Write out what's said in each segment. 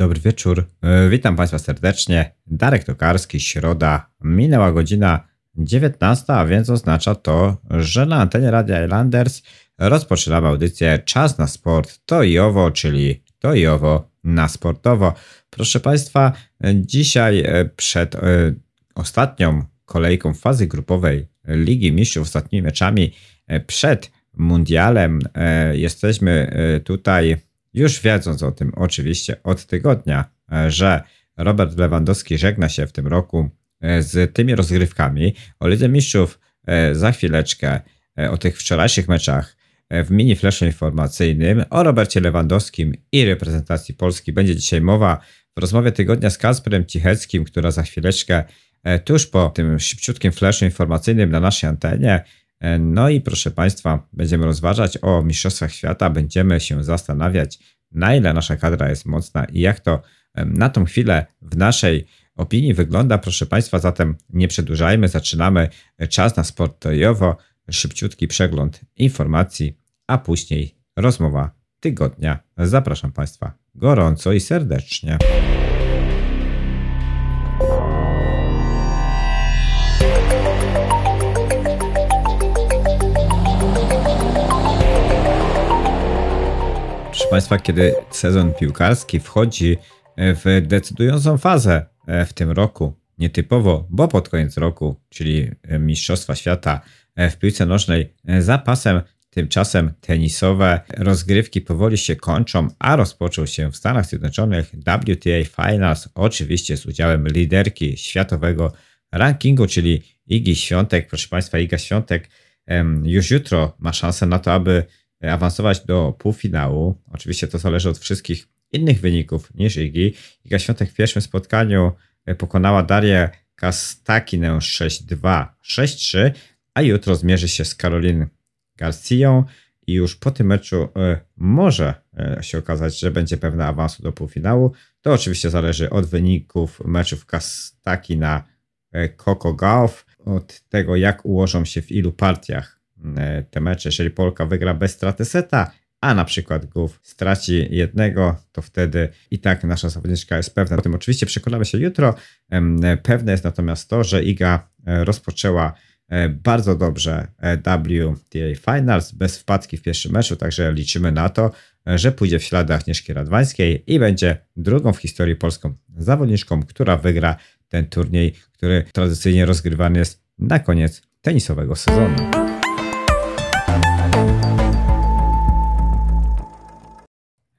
Dobry wieczór. E, Witam Państwa serdecznie. Darek Tokarski, środa. Minęła godzina 19, a więc oznacza to, że na antenie Radia Islanders rozpoczynamy audycję Czas na sport. To i owo, czyli to i owo na sportowo. Proszę Państwa, dzisiaj e, przed e, ostatnią kolejką fazy grupowej Ligi Mistrzów, ostatnimi meczami przed Mundialem jesteśmy tutaj już wiedząc o tym oczywiście od tygodnia, e, że Robert Lewandowski żegna się w tym roku e, z tymi rozgrywkami. O Lidze Mistrzów e, za chwileczkę, o tych wczorajszych meczach w mini flashu informacyjnym, o Robercie Lewandowskim i reprezentacji Polski będzie dzisiaj mowa w rozmowie tygodnia z Kasperem Cicheckim, która za chwileczkę tuż po tym szybciutkim flashu informacyjnym na naszej antenie no i proszę Państwa, będziemy rozważać o Mistrzostwach Świata, będziemy się zastanawiać, na ile nasza kadra jest mocna i jak to na tą chwilę w naszej opinii wygląda. Proszę Państwa, zatem nie przedłużajmy, zaczynamy czas na sport tojowo, szybciutki przegląd informacji, a później rozmowa tygodnia. Zapraszam Państwa gorąco i serdecznie. Państwa, kiedy sezon piłkarski wchodzi w decydującą fazę e, w tym roku, nietypowo, bo pod koniec roku, czyli Mistrzostwa Świata e, w piłce nożnej, e, za pasem Tymczasem tenisowe rozgrywki powoli się kończą, a rozpoczął się w Stanach Zjednoczonych WTA Finals, oczywiście z udziałem liderki światowego rankingu, czyli Igi Świątek. Proszę Państwa, Iga Świątek już jutro ma szansę na to, aby awansować do półfinału. Oczywiście to zależy od wszystkich innych wyników niż Igi. Iga Świątek w pierwszym spotkaniu e, pokonała Darię Kastakinę 6-2, 6-3, a jutro zmierzy się z Karolin Garcją i już po tym meczu e, może e, się okazać, że będzie pewna awansu do półfinału. To oczywiście zależy od wyników meczów Kastaki na Coco Golf, od tego jak ułożą się w ilu partiach E, te mecze, jeżeli Polka wygra bez straty seta, a na przykład Gów straci jednego, to wtedy i tak nasza zawodniczka jest pewna. O tym oczywiście przekonamy się jutro. Pewne jest natomiast to, że Iga e, rozpoczęła e, bardzo dobrze WTA Finals bez wpadki w pierwszym meczu, także liczymy na to, że pójdzie w ślady Agnieszki Radwańskiej i będzie drugą w historii polską zawodniczką, która wygra ten turniej, który tradycyjnie rozgrywany jest na koniec tenisowego sezonu.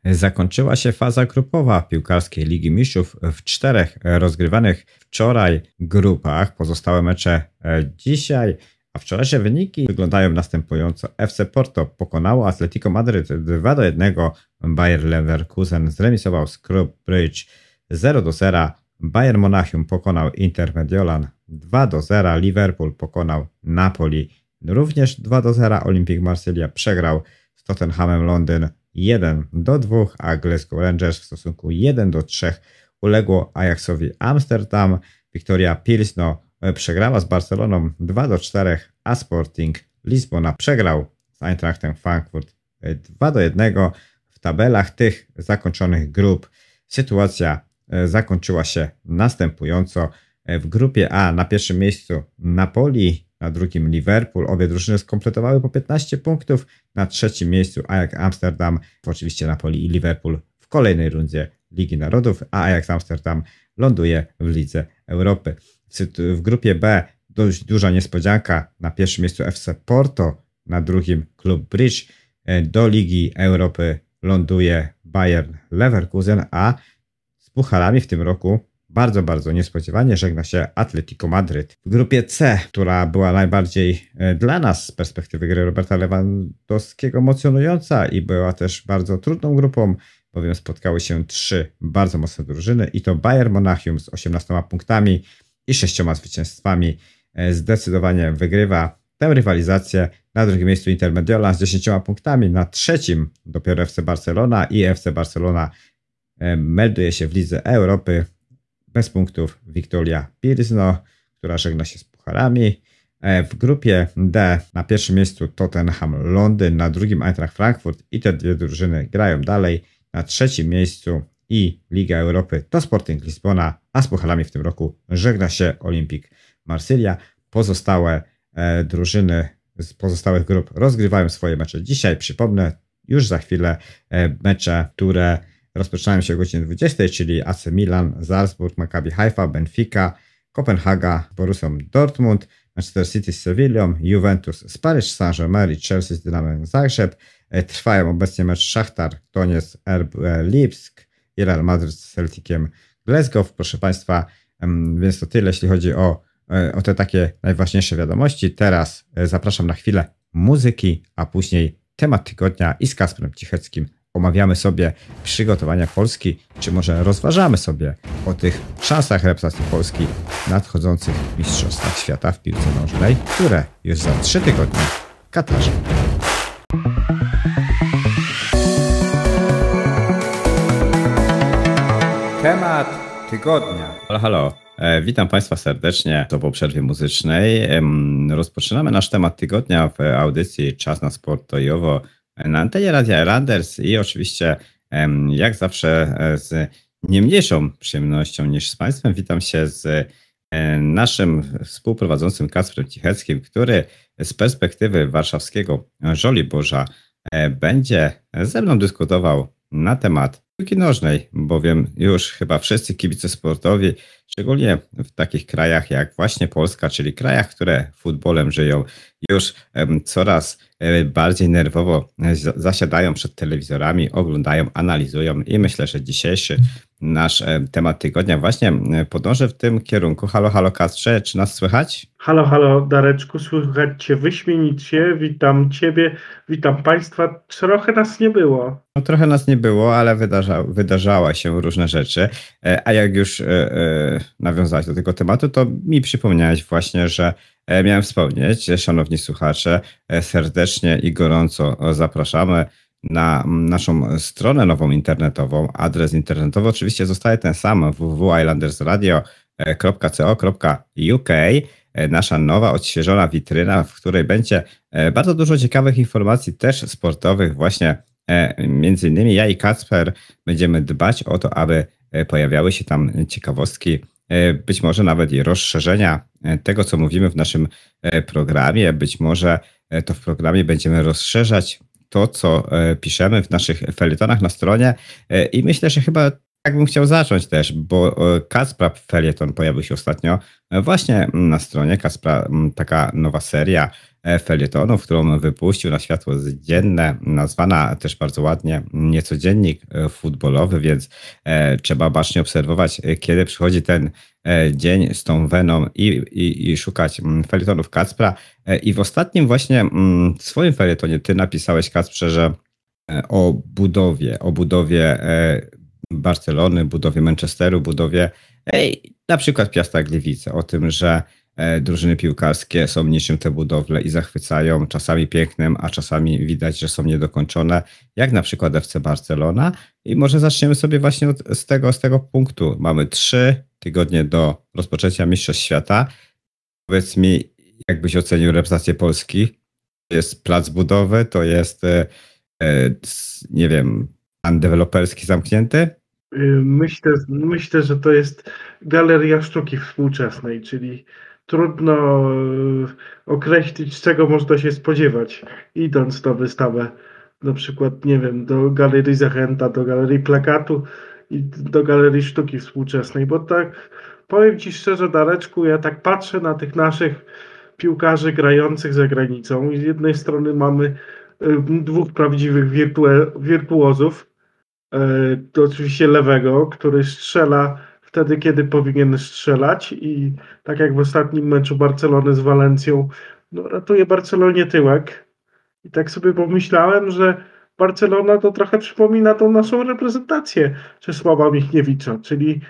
Zakończyła się faza grupowa piłkarskiej Ligi Mistrzów w czterech rozgrywanych wczoraj grupach. Pozostałe mecze e, dzisiaj, a wczorajsze wyniki wyglądają następująco. FC Porto pokonało Atletico Madryt 2 do 1, Bayer Leverkusen zremisował z Club Bridge 0 do 0, Bayern Monachium pokonał Inter Mediolan 2 do 0, Liverpool pokonał Napoli również 2 do 0, Olympique Marsylia przegrał z Tottenhamem Londyn 1 do 2, a Glasgow Rangers w stosunku 1 do 3 uległo Ajaxowi Amsterdam. Victoria Pilsno e, przegrała z Barceloną 2 do 4, a Sporting Lizbona przegrał z Eintrachtem Frankfurt 2 e, do 1. W tabelach tych zakończonych grup sytuacja e, zakończyła się następująco. W grupie A na pierwszym miejscu Napoli na drugim Liverpool. Obie drużyny skompletowały po 15 punktów. Na trzecim miejscu Ajax Amsterdam, oczywiście Napoli i Liverpool w kolejnej rundzie Ligi Narodów, a Ajax Amsterdam ląduje w Lidze Europy. W grupie B dość duża niespodzianka. Na pierwszym miejscu FC Porto, na drugim Klub Bridge. Do Ligi Europy ląduje Bayern Leverkusen, a z pucharami w tym roku bardzo, bardzo niespodziewanie żegna się Atletico Madryt. W grupie C, która była najbardziej e, dla nas z perspektywy gry Roberta Lewandowskiego emocjonująca i była też bardzo trudną grupą, bowiem spotkały się trzy bardzo mocne drużyny i to Bayern Monachium z 18 punktami i sześcioma zwycięstwami e, zdecydowanie wygrywa tę rywalizację. Na drugim miejscu Inter Mediolan z 10 punktami, na trzecim dopiero FC Barcelona i FC Barcelona e, melduje się w Lidze Europy bez punktów Wiktoria Pilsno, która żegna się z pucharami. E, w grupie D na pierwszym miejscu Tottenham Londyn, na drugim Eintracht Frankfurt i te dwie drużyny grają dalej. Na trzecim miejscu i Liga Europy to Sporting Lisbona, a z Pucharami w tym roku żegna się Olimpik Marsylia. Pozostałe e, drużyny z pozostałych grup rozgrywają swoje mecze dzisiaj. Przypomnę, już za chwilę e, mecze, które rozpoczynają się o godzinie 20, czyli AC Milan, Salzburg, Maccabi Haifa, Benfica, Kopenhaga, Borussią Dortmund, Manchester City z Sewillą, Juventus z Paryż Saint-Germain i Chelsea z Dynamem Zagrzeb. E, trwają obecnie mecz Szachtar, Toniec, RB Lipsk i Real Madrid z Celticiem Glasgow. Proszę Państwa, więc to tyle, jeśli chodzi o, e, o te takie najważniejsze wiadomości. Teraz e, zapraszam na chwilę muzyki, a później temat tygodnia i z Kasprem Cicheckim omawiamy sobie przygotowania Polski, czy może rozważamy sobie o tych szansach reprezentacji Polski w nadchodzących Mistrzostwach Świata w piłce nożnej, które już za trzy tygodnie w Katarze. Temat tygodnia. Halo, halo. E, witam Państwa serdecznie. To po przerwie muzycznej. Rozpoczynamy nasz temat tygodnia w audycji Czas na Sport to Jowo na antenie Radia Randers i oczywiście jak zawsze e, z nie mniejszą przyjemnością niż z Państwem witam się z e, naszym współprowadzącym Kacprem Cicheckim, który z perspektywy warszawskiego Żoliborza e, będzie ze mną dyskutował na temat piłki nożnej, bowiem już chyba wszyscy kibice sportowi, szczególnie w takich krajach jak właśnie Polska, czyli krajach, które futbolem żyją, już coraz e, bardziej nerwowo zasiadają przed telewizorami, oglądają, analizują i myślę, że dzisiejszy nasz e, temat tygodnia właśnie e, podąży w tym kierunku. Halo, halo Kastrze, czy nas słychać? Halo, halo Dareczku, słychać Cię wyśmienicie. Witam Ciebie, witam Państwa. Trochę nas nie było. No trochę nas nie było, ale wydarza, wydarzała się różne rzeczy. A jak już nawiązałeś do tego tematu, to mi przypomniałeś właśnie, że E, miałem wspomnieć, szanowni słuchacze, e, serdecznie i gorąco zapraszamy na naszą stronę nową internetową. Adres internetowy oczywiście zostaje ten sam www.islandersradio.co.uk. E, nasza nowa, odświeżona witryna, w której będzie bardzo dużo ciekawych informacji też sportowych. Właśnie między innymi ja i Kacper będziemy dbać o to, aby pojawiały się tam ciekawostki E, być może nawet i rozszerzenia e, tego, co mówimy w naszym e, programie. Być może to w programie będziemy rozszerzać to, co piszemy w naszych felietonach na stronie. I myślę, że chyba tak bym chciał zacząć też, bo Kacpra Felieton pojawił się ostatnio właśnie na stronie. Kacpra, taka nowa seria felietonów, którą wypuścił na światło dzienne, nazwana też bardzo ładnie niecodziennik futbolowy, więc trzeba bacznie obserwować, kiedy przychodzi ten dzień z tą weną i, i, i szukać felietonów Kacpra. I w ostatnim właśnie swoim felietonie ty napisałeś, Kacprze, że o budowie, o budowie Barcelony, budowie Manchesteru, budowie ej, na przykład Piasta Gliwice, o tym, że e, drużyny piłkarskie są niczym te budowle i zachwycają czasami pięknem, a czasami widać, że są niedokończone, jak na przykład FC Barcelona. I może zaczniemy sobie właśnie od, z, tego, z tego punktu. Mamy trzy tygodnie do rozpoczęcia Mistrzostw Świata. Powiedz mi, jakbyś ocenił reprezentację Polski? To jest plac budowy, to jest, e, e, nie wiem, plan deweloperski zamknięty? Myślę, myślę, że to jest galeria sztuki współczesnej, czyli trudno y, określić, czego można się spodziewać, idąc na wystawę. Na przykład, nie wiem, do galerii Zachęta, do galerii plakatu i do galerii sztuki współczesnej, bo tak powiem Ci szczerze, Dareczku, ja tak patrzę na tych naszych piłkarzy grających za granicą i z jednej strony mamy y, dwóch prawdziwych wirtuozów, E, to oczywiście lewego, który strzela wtedy, kiedy powinien strzelać i tak jak w ostatnim meczu Barcelony z Walencją, no, ratuje Barcelonie tyłek. I tak sobie pomyślałem, że Barcelona to trochę przypomina tą naszą reprezentację Czesława Michniewicza, czyli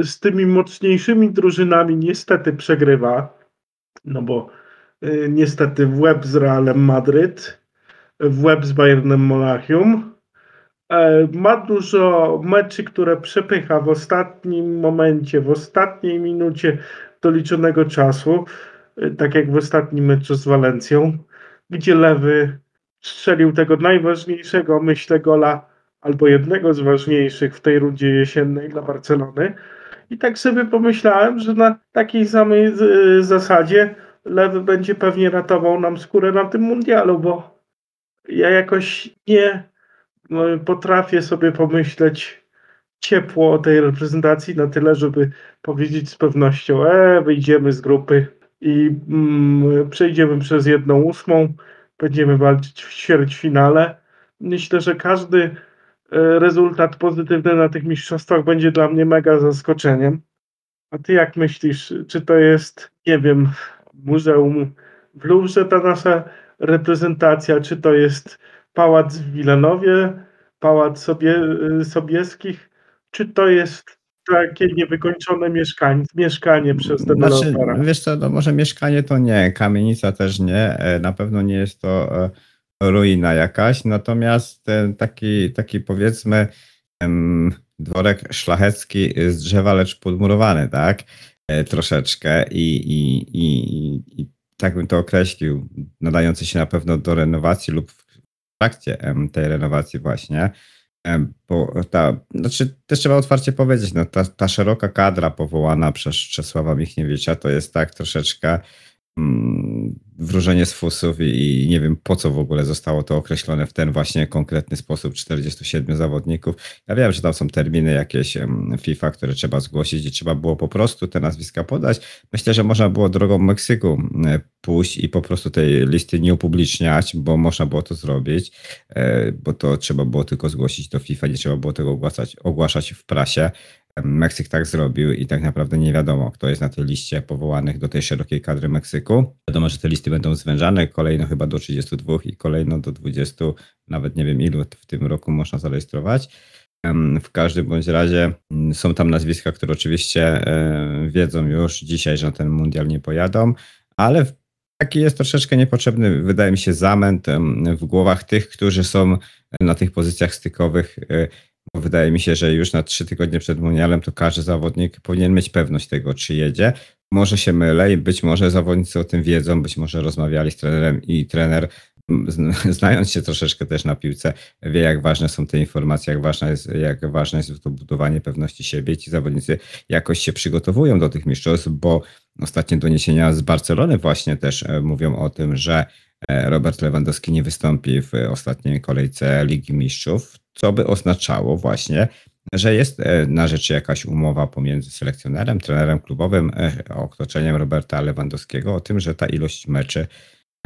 y, z tymi mocniejszymi drużynami niestety przegrywa, no bo y, niestety w łeb z Realem Madryt, w łeb z Bayernem Monachium, E, ma dużo meczy, które przepycha w ostatnim momencie, w ostatniej minucie doliczonego czasu, e, tak jak w ostatnim meczu z Walencją, gdzie lewy strzelił tego najważniejszego, myślę, gola albo jednego z ważniejszych w tej rundzie jesiennej dla Barcelony. I tak sobie pomyślałem, że na takiej samej y, zasadzie Lewy będzie pewnie ratował nam skórę na tym mundialu, bo ja jakoś nie potrafię sobie pomyśleć ciepło o tej reprezentacji na tyle, żeby powiedzieć z pewnością, e, wyjdziemy z grupy i mm, przejdziemy przez jedną ósmą, będziemy walczyć w ćwierćfinale. Myślę, że każdy e, rezultat pozytywny na tych mistrzostwach będzie dla mnie mega zaskoczeniem. A ty jak myślisz, czy to jest, nie wiem, muzeum w Louvre ta nasza reprezentacja, czy to jest pałac w Wilanowie, pałac sobie, y, Sobieskich, czy to jest takie niewykończone mieszkanie, mieszkanie przez dewelopera? Znaczy, wiesz co, no może mieszkanie to nie, kamienica też nie, e, na pewno nie jest to e, ruina jakaś, natomiast e, taki, taki powiedzmy dworek szlachecki z drzewa, lecz podmurowany, tak? Troszeczkę i, i, i, i tak bym to określił, nadający się na pewno do renowacji lub trakcie tej renowacji właśnie, bo ta, znaczy też trzeba otwarcie powiedzieć, no ta, ta szeroka kadra powołana przez Czesława Michniewicza to jest tak troszeczkę wróżenie z fusów i, i, nie wiem po co w ogóle zostało to określone w ten właśnie konkretny sposób 47 zawodników. Ja wiem, że tam są terminy jakieś FIFA, które trzeba zgłosić i trzeba było po prostu te nazwiska podać. Myślę, że można było drogą Meksyku pójść i po prostu tej listy nie upubliczniać, bo można było to zrobić, e, bo to trzeba było tylko zgłosić do FIFA, nie trzeba było tego ogłaszać, ogłaszać w prasie. Meksyk tak zrobił i tak naprawdę nie wiadomo, kto jest na tej liście powołanych do tej szerokiej kadry Meksyku. Wiadomo, że te listy będą zwężane, kolejno chyba do 32 i kolejno do 20, nawet nie wiem ilu w tym roku można zarejestrować. W każdym bądź razie mm, są tam nazwiska, które oczywiście e, wiedzą już dzisiaj, że na ten mundial nie pojadą, ale taki jest troszeczkę niepotrzebny, wydaje mi się, zamęt w głowach tych, którzy są na tych pozycjach stykowych e, wydaje mi się, że już na trzy tygodnie przed mundialem to każdy zawodnik powinien mieć pewność tego, czy jedzie. Może się mylę i być może zawodnicy o tym wiedzą, być może rozmawiali z trenerem i trener znając się troszeczkę też na piłce, wie jak ważne są te informacje, jak ważne jest, jak ważne jest to budowanie pewności siebie. Ci zawodnicy jakoś się przygotowują do tych mistrzostw, bo ostatnie doniesienia z Barcelony właśnie też e, mówią o tym, że e, Robert Lewandowski nie wystąpi w ostatniej kolejce Ligi Mistrzów co by oznaczało właśnie, że jest e, na rzeczy jakaś umowa pomiędzy selekcjonerem, trenerem klubowym, e, otoczeniem Roberta Lewandowskiego o tym, że ta ilość meczy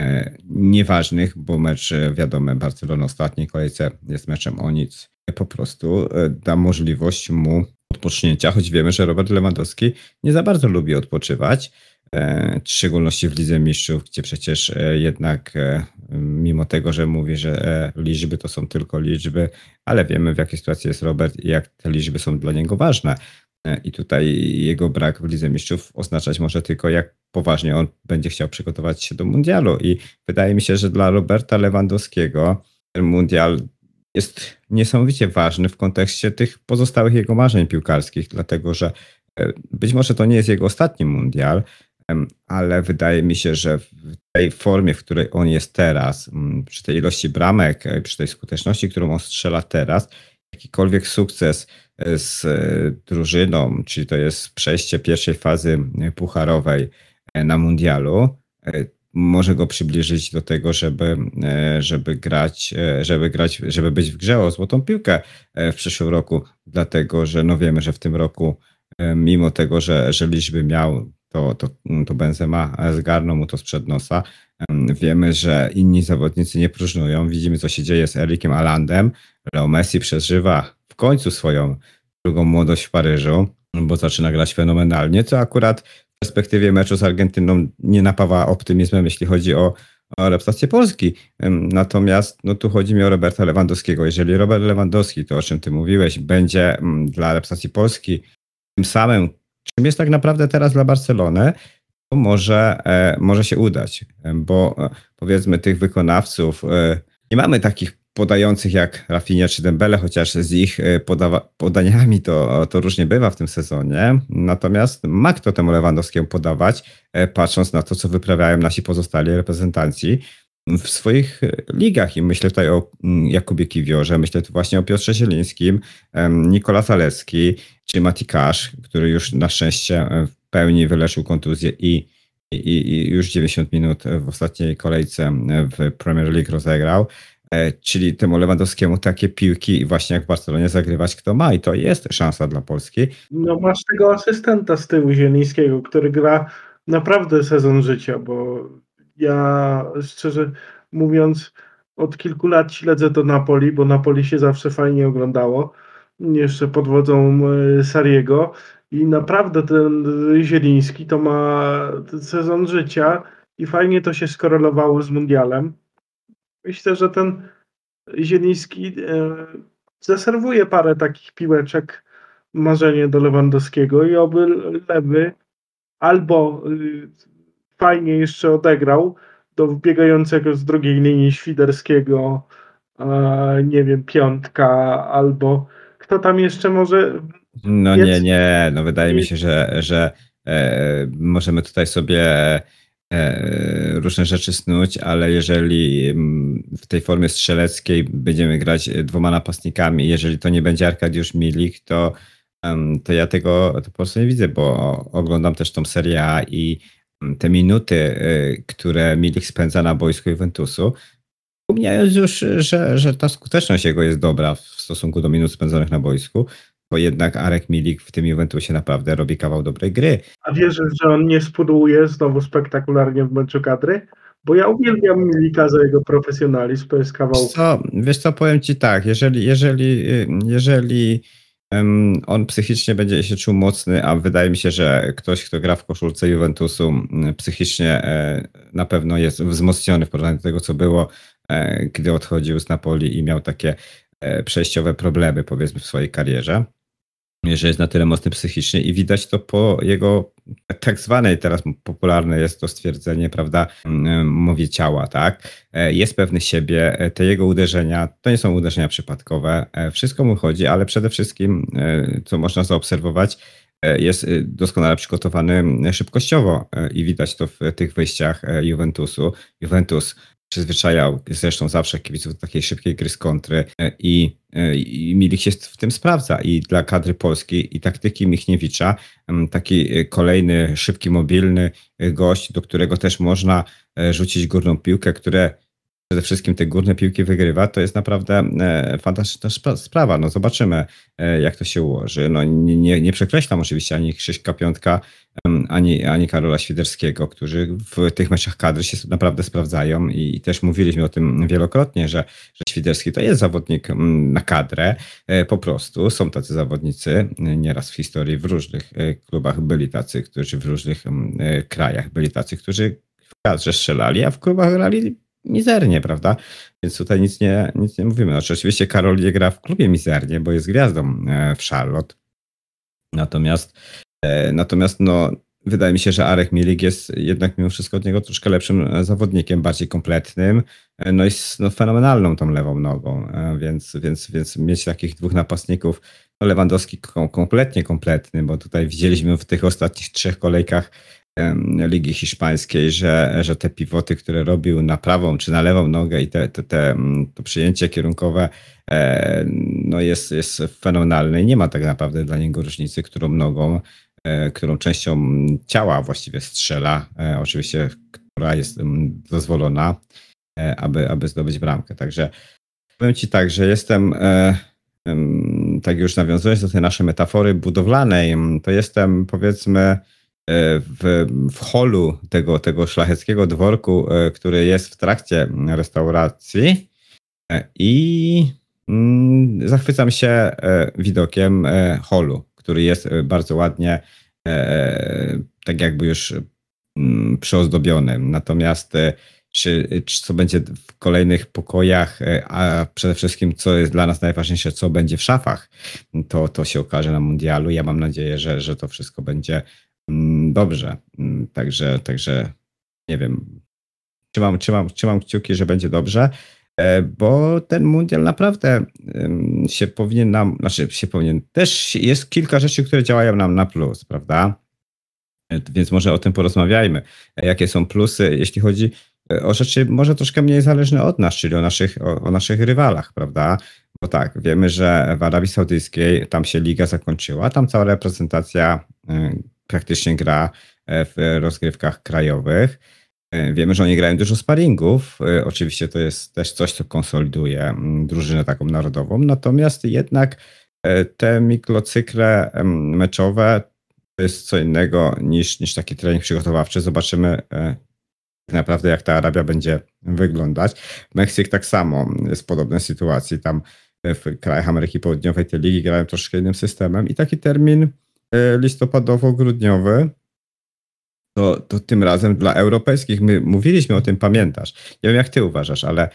e, nieważnych, bo mecz wiadomo, Barcelona ostatniej kolejce jest meczem o nic, po prostu da możliwość mu odpocznięcia, choć wiemy, że Robert Lewandowski nie za bardzo lubi odpoczywać. E, w szczególności w Lidze Mistrzów, gdzie przecież e, jednak e, mimo tego, że mówi, że liczby to są tylko liczby, ale wiemy w jakiej sytuacji jest Robert i jak te liczby są dla niego ważne. I tutaj jego brak w Lidze Mistrzów oznaczać może tylko, jak poważnie on będzie chciał przygotować się do mundialu. I wydaje mi się, że dla Roberta Lewandowskiego ten mundial jest niesamowicie ważny w kontekście tych pozostałych jego marzeń piłkarskich, dlatego że być może to nie jest jego ostatni mundial, ale wydaje mi się, że w tej formie, w której on jest teraz, przy tej ilości bramek, e, przy tej skuteczności, którą on strzela teraz, jakikolwiek sukces e, z e, drużyną, czyli to jest przejście pierwszej fazy pucharowej na mundialu, może go przybliżyć do tego, żeby, żeby grać, żeby grać, żeby być w grze o złotą piłkę w przyszłym roku, dlatego że no wiemy, że w tym roku mimo tego, że, że liczby miał to, to, to Benzema zgarnął mu to sprzed nosa. Wiemy, że inni zawodnicy nie próżnują. Widzimy, co się dzieje z Erikiem Alandem. Leo Messi przeżywa w końcu swoją drugą młodość w Paryżu, bo zaczyna grać fenomenalnie, co akurat w perspektywie meczu z Argentyną nie napawa optymizmem, jeśli chodzi o, o reprezentację Polski. Natomiast no, tu chodzi mi o Roberta Lewandowskiego. Jeżeli Robert Lewandowski, to o czym ty mówiłeś, będzie mm, dla reprezentacji Polski tym samym czym jest tak naprawdę teraz dla Barcelony, to może, e, może się udać, bo e, powiedzmy tych wykonawców, e, nie mamy takich podających jak Rafinha czy Dembele, chociaż z ich podaniami to, to różnie bywa w tym sezonie. Natomiast ma kto temu Lewandowskiemu podawać, patrząc na to, co wyprawiają nasi pozostali reprezentanci. w swoich ligach. I myślę tutaj o mm, Jakubie Kiwiorze, myślę tu właśnie o Piotrze Zielińskim, Nikola Zalewski czy Mati Kasz, który już na szczęście w pełni wyleczył kontuzję i, i, i już 90 minut w ostatniej kolejce w Premier League rozegrał. E, czyli temu Lewandowskiemu takie piłki właśnie jak w Barcelonie zagrywać kto ma i to jest szansa dla Polski. No masz tego asystenta z tyłu Zielińskiego, który gra naprawdę sezon życia, bo ja szczerze mówiąc od kilku lat śledzę to Napoli, bo Napoli się zawsze fajnie oglądało, jeszcze pod wodzą e, Sariego i naprawdę ten Zieliński to ma sezon życia i fajnie to się skorelowało z mundialem. Myślę, że ten Zieliński e, zaserwuje parę takich piłeczek marzenie do Lewandowskiego i oby lewy albo y, fajnie jeszcze odegrał do biegającego z drugiej linii Świderskiego, nie wiem, piątka albo kto tam jeszcze może. No jest? nie, nie, no wydaje mi się, że, że e, możemy tutaj sobie E, różne rzeczy snuć, ale jeżeli mm, w tej formie strzeleckiej będziemy grać dwoma napastnikami, jeżeli to nie będzie Arkadiusz Milik, to, to ja tego to po prostu nie widzę, bo oglądam też tą serię A i mm, te minuty, y, które Milik spędza na boisku Juventusu, pomijając już, że, że ta skuteczność jego jest dobra w stosunku do minut spędzonych na boisku, bo jednak Arek Milik w tym Juventusie naprawdę robi kawał dobrej gry. A wierzysz, że on nie spuduje znowu spektakularnie w meczu kadry? Bo ja uwielbiam Milika za jego profesjonalizm, to jest kawał... Wiesz co, wiesz co powiem ci tak, jeżeli, jeżeli, jeżeli um, on psychicznie będzie się czuł mocny, a wydaje mi się, że ktoś, kto gra w koszulce Juventusu psychicznie e, na pewno jest wzmocniony w porównaniu do tego, co było, gdy odchodził z Napoli i miał takie e, przejściowe problemy, powiedzmy, w swojej karierze że jest na tyle mocny psychicznie i widać to po jego tak zwanej, teraz popularne jest to stwierdzenie, prawda, mowie ciała, tak? E, jest pewny siebie, e, te jego uderzenia, to nie są uderzenia przypadkowe, e, wszystko mu chodzi, ale przede wszystkim, co można zaobserwować, jest doskonale przygotowany szybkościowo i widać to w tych wyjściach Juventusu. Juventus przyzwyczajał zresztą zawsze kibiców do takiej szybkiej gry z kontry e, i, e, i Milik się w tym sprawdza i dla kadry polskiej i taktyki Michniewicza. Taki e, kolejny szybki, mobilny gość, do którego też można rzucić górną piłkę, które przede wszystkim te górne piłki wygrywa, to jest naprawdę e, fantastyczna sprawa. No zobaczymy, e, jak to się ułoży. No nie, nie, przekreślam oczywiście ani Krzyśka Piątka, ani, ani Karola Świderskiego, którzy w tych meczach kadry się naprawdę sprawdzają i, też mówiliśmy o tym wielokrotnie, że, że Świderski to jest zawodnik na kadrę e, po prostu. Są tacy zawodnicy, nieraz w historii w różnych klubach byli tacy, którzy w różnych krajach byli tacy, którzy w kadrze strzelali, a w klubach grali mizernie, prawda? Więc tutaj nic nie, nic nie mówimy. Znaczy, oczywiście Karol nie gra w klubie mizernie, bo jest gwiazdą e, w Charlotte. Natomiast, e, natomiast no, wydaje mi się, że Arek Milik jest jednak mimo wszystko od niego troszkę lepszym e, zawodnikiem, bardziej kompletnym. No i z no, fenomenalną tą lewą nogą, więc, więc, więc mieć takich dwóch napastników, no Lewandowski kompletnie kompletny, bo tutaj widzieliśmy w tych ostatnich trzech kolejkach Ligi Hiszpańskiej, że, że te pivoty, które robił na prawą czy na lewą nogę i te, te, te, to przyjęcie kierunkowe e, no jest, jest fenomenalne i nie ma tak naprawdę dla niego różnicy, którą nogą, e, którą częścią ciała właściwie strzela, e, oczywiście, która jest dozwolona, aby, aby zdobyć bramkę. Także powiem Ci tak, że jestem tak już nawiązując do tej naszej metafory budowlanej, to jestem powiedzmy w, w holu tego, tego szlacheckiego dworku, e, który jest w trakcie restauracji e, i mm, zachwycam się e, widokiem holu, który jest bardzo ładnie tak jakby już mm, przyozdobiony. Natomiast czy, czy co będzie w kolejnych pokojach, a przede wszystkim co jest dla nas najważniejsze, co będzie w szafach, to, to się okaże na mundialu. Ja mam nadzieję, że, że to wszystko będzie dobrze. Mm, także, także nie wiem. Trzymam, trzymam, trzymam kciuki, że będzie dobrze, e, bo ten mundial naprawdę się powinien nam, znaczy się powinien, też jest kilka rzeczy, które działają nam na plus, prawda? E, więc może o tym porozmawiajmy. E, jakie są plusy, jeśli chodzi o rzeczy może troszkę mniej zależne od nas, czyli o naszych, o, o naszych rywalach, prawda? Bo tak, wiemy, że w Arabii Saudyjskiej tam się liga zakończyła, tam cała reprezentacja praktycznie gra w rozgrywkach krajowych. Wiemy, że oni grają dużo sparingów. Oczywiście to jest też coś, co konsoliduje mm, drużynę taką narodową. Natomiast jednak te mikrocykle meczowe to jest co innego niż, niż taki trening przygotowawczy. Zobaczymy tak naprawdę, jak ta Arabia będzie wyglądać. Meksyk tak samo jest w podobnej sytuacji. Tam w krajach Ameryki Południowej te ligi grają troszkę innym systemem i taki termin e, listopadowo-grudniowy to, to tym razem dla europejskich, my mówiliśmy o tym, pamiętasz. Nie wiem, jak ty uważasz, ale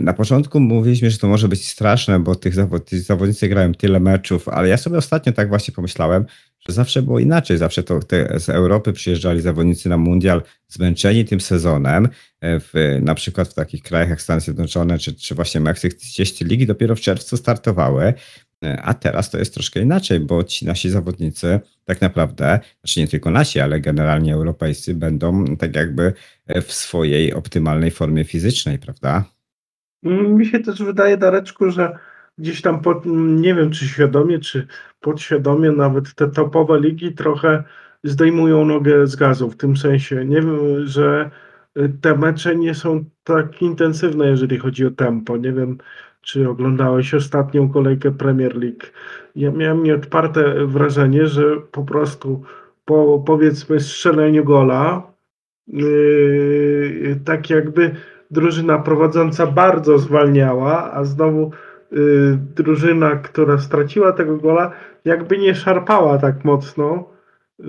na początku mówiliśmy, że to może być straszne, bo tych zawod, zawodnicy grają tyle meczów, ale ja sobie ostatnio tak właśnie pomyślałem, że zawsze było inaczej. Zawsze to te, z Europy przyjeżdżali zawodnicy na mundial zmęczeni tym sezonem. E, w, na przykład w takich krajach jak Stany Zjednoczone czy, czy właśnie Meksyk, gdzieś te ligi dopiero w czerwcu startowały. E, a teraz to jest troszkę inaczej, bo ci nasi zawodnicy tak naprawdę, znaczy nie tylko nasi, ale generalnie europejscy, będą tak jakby w swojej optymalnej formie fizycznej, prawda? Mi się też wydaje, Dareczku, że gdzieś tam, pod, nie wiem czy świadomie, czy podświadomie, nawet te topowe ligi trochę zdejmują nogę z gazu. W tym sensie, nie wiem, że te mecze nie są tak intensywne, jeżeli chodzi o tempo. Nie wiem, czy oglądałeś ostatnią kolejkę Premier League. Ja miałem nieodparte wrażenie, że po prostu po powiedzmy strzeleniu gola, yy, tak jakby drużyna prowadząca bardzo zwalniała, a znowu yy, drużyna, która straciła tego gola, jakby nie szarpała tak mocno. Yy,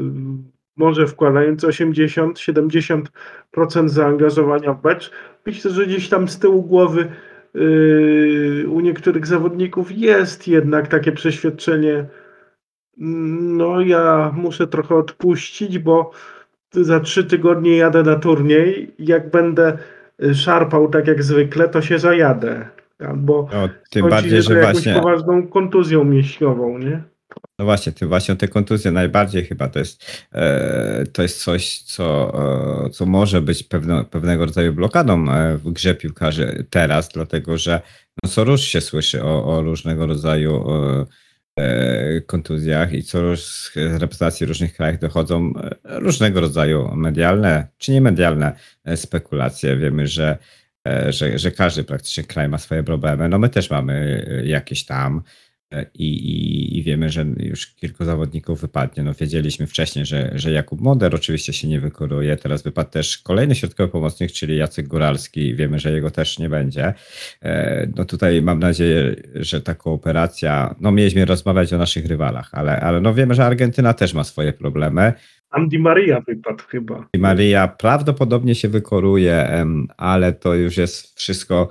może wkładając 80-70% zaangażowania w mecz. Myślę, że gdzieś tam z tyłu głowy u niektórych zawodników jest jednak takie przeświadczenie, no ja muszę trochę odpuścić, bo za trzy tygodnie jadę na turniej. Jak będę szarpał tak jak zwykle, to się zajadę. Albo no, tym bardziej, że właśnie... poważną kontuzją mięśniową, nie? No właśnie, tym właśnie te kontuzje najbardziej chyba to jest, e, to jest coś, co, e, co może być pewno, pewnego rodzaju blokadą e, w grze piłkarzy teraz, dlatego że no co rusz się słyszy o, o różnego rodzaju kontuzjach i co rusz z reprezentacji różnych krajach dochodzą różnego rodzaju medialne czy niemedialne spekulacje. Wiemy, że, że, że każdy praktycznie kraj ma swoje problemy. No my też mamy jakieś tam. I, i, i, wiemy, że już kilku zawodników wypadnie. No, wiedzieliśmy wcześniej, że, że Jakub Moder oczywiście się nie wykoruje. Teraz wypadł też kolejny środkowy pomocnik, czyli Jacek Góralski. Wiemy, że jego też nie będzie. E, no tutaj mam nadzieję, że ta kooperacja, no mieliśmy rozmawiać o naszych rywalach, ale, ale no wiemy, że Argentyna też ma swoje problemy. Andy Maria wypadł chyba. Di Maria prawdopodobnie się wykoruje, ale to już jest wszystko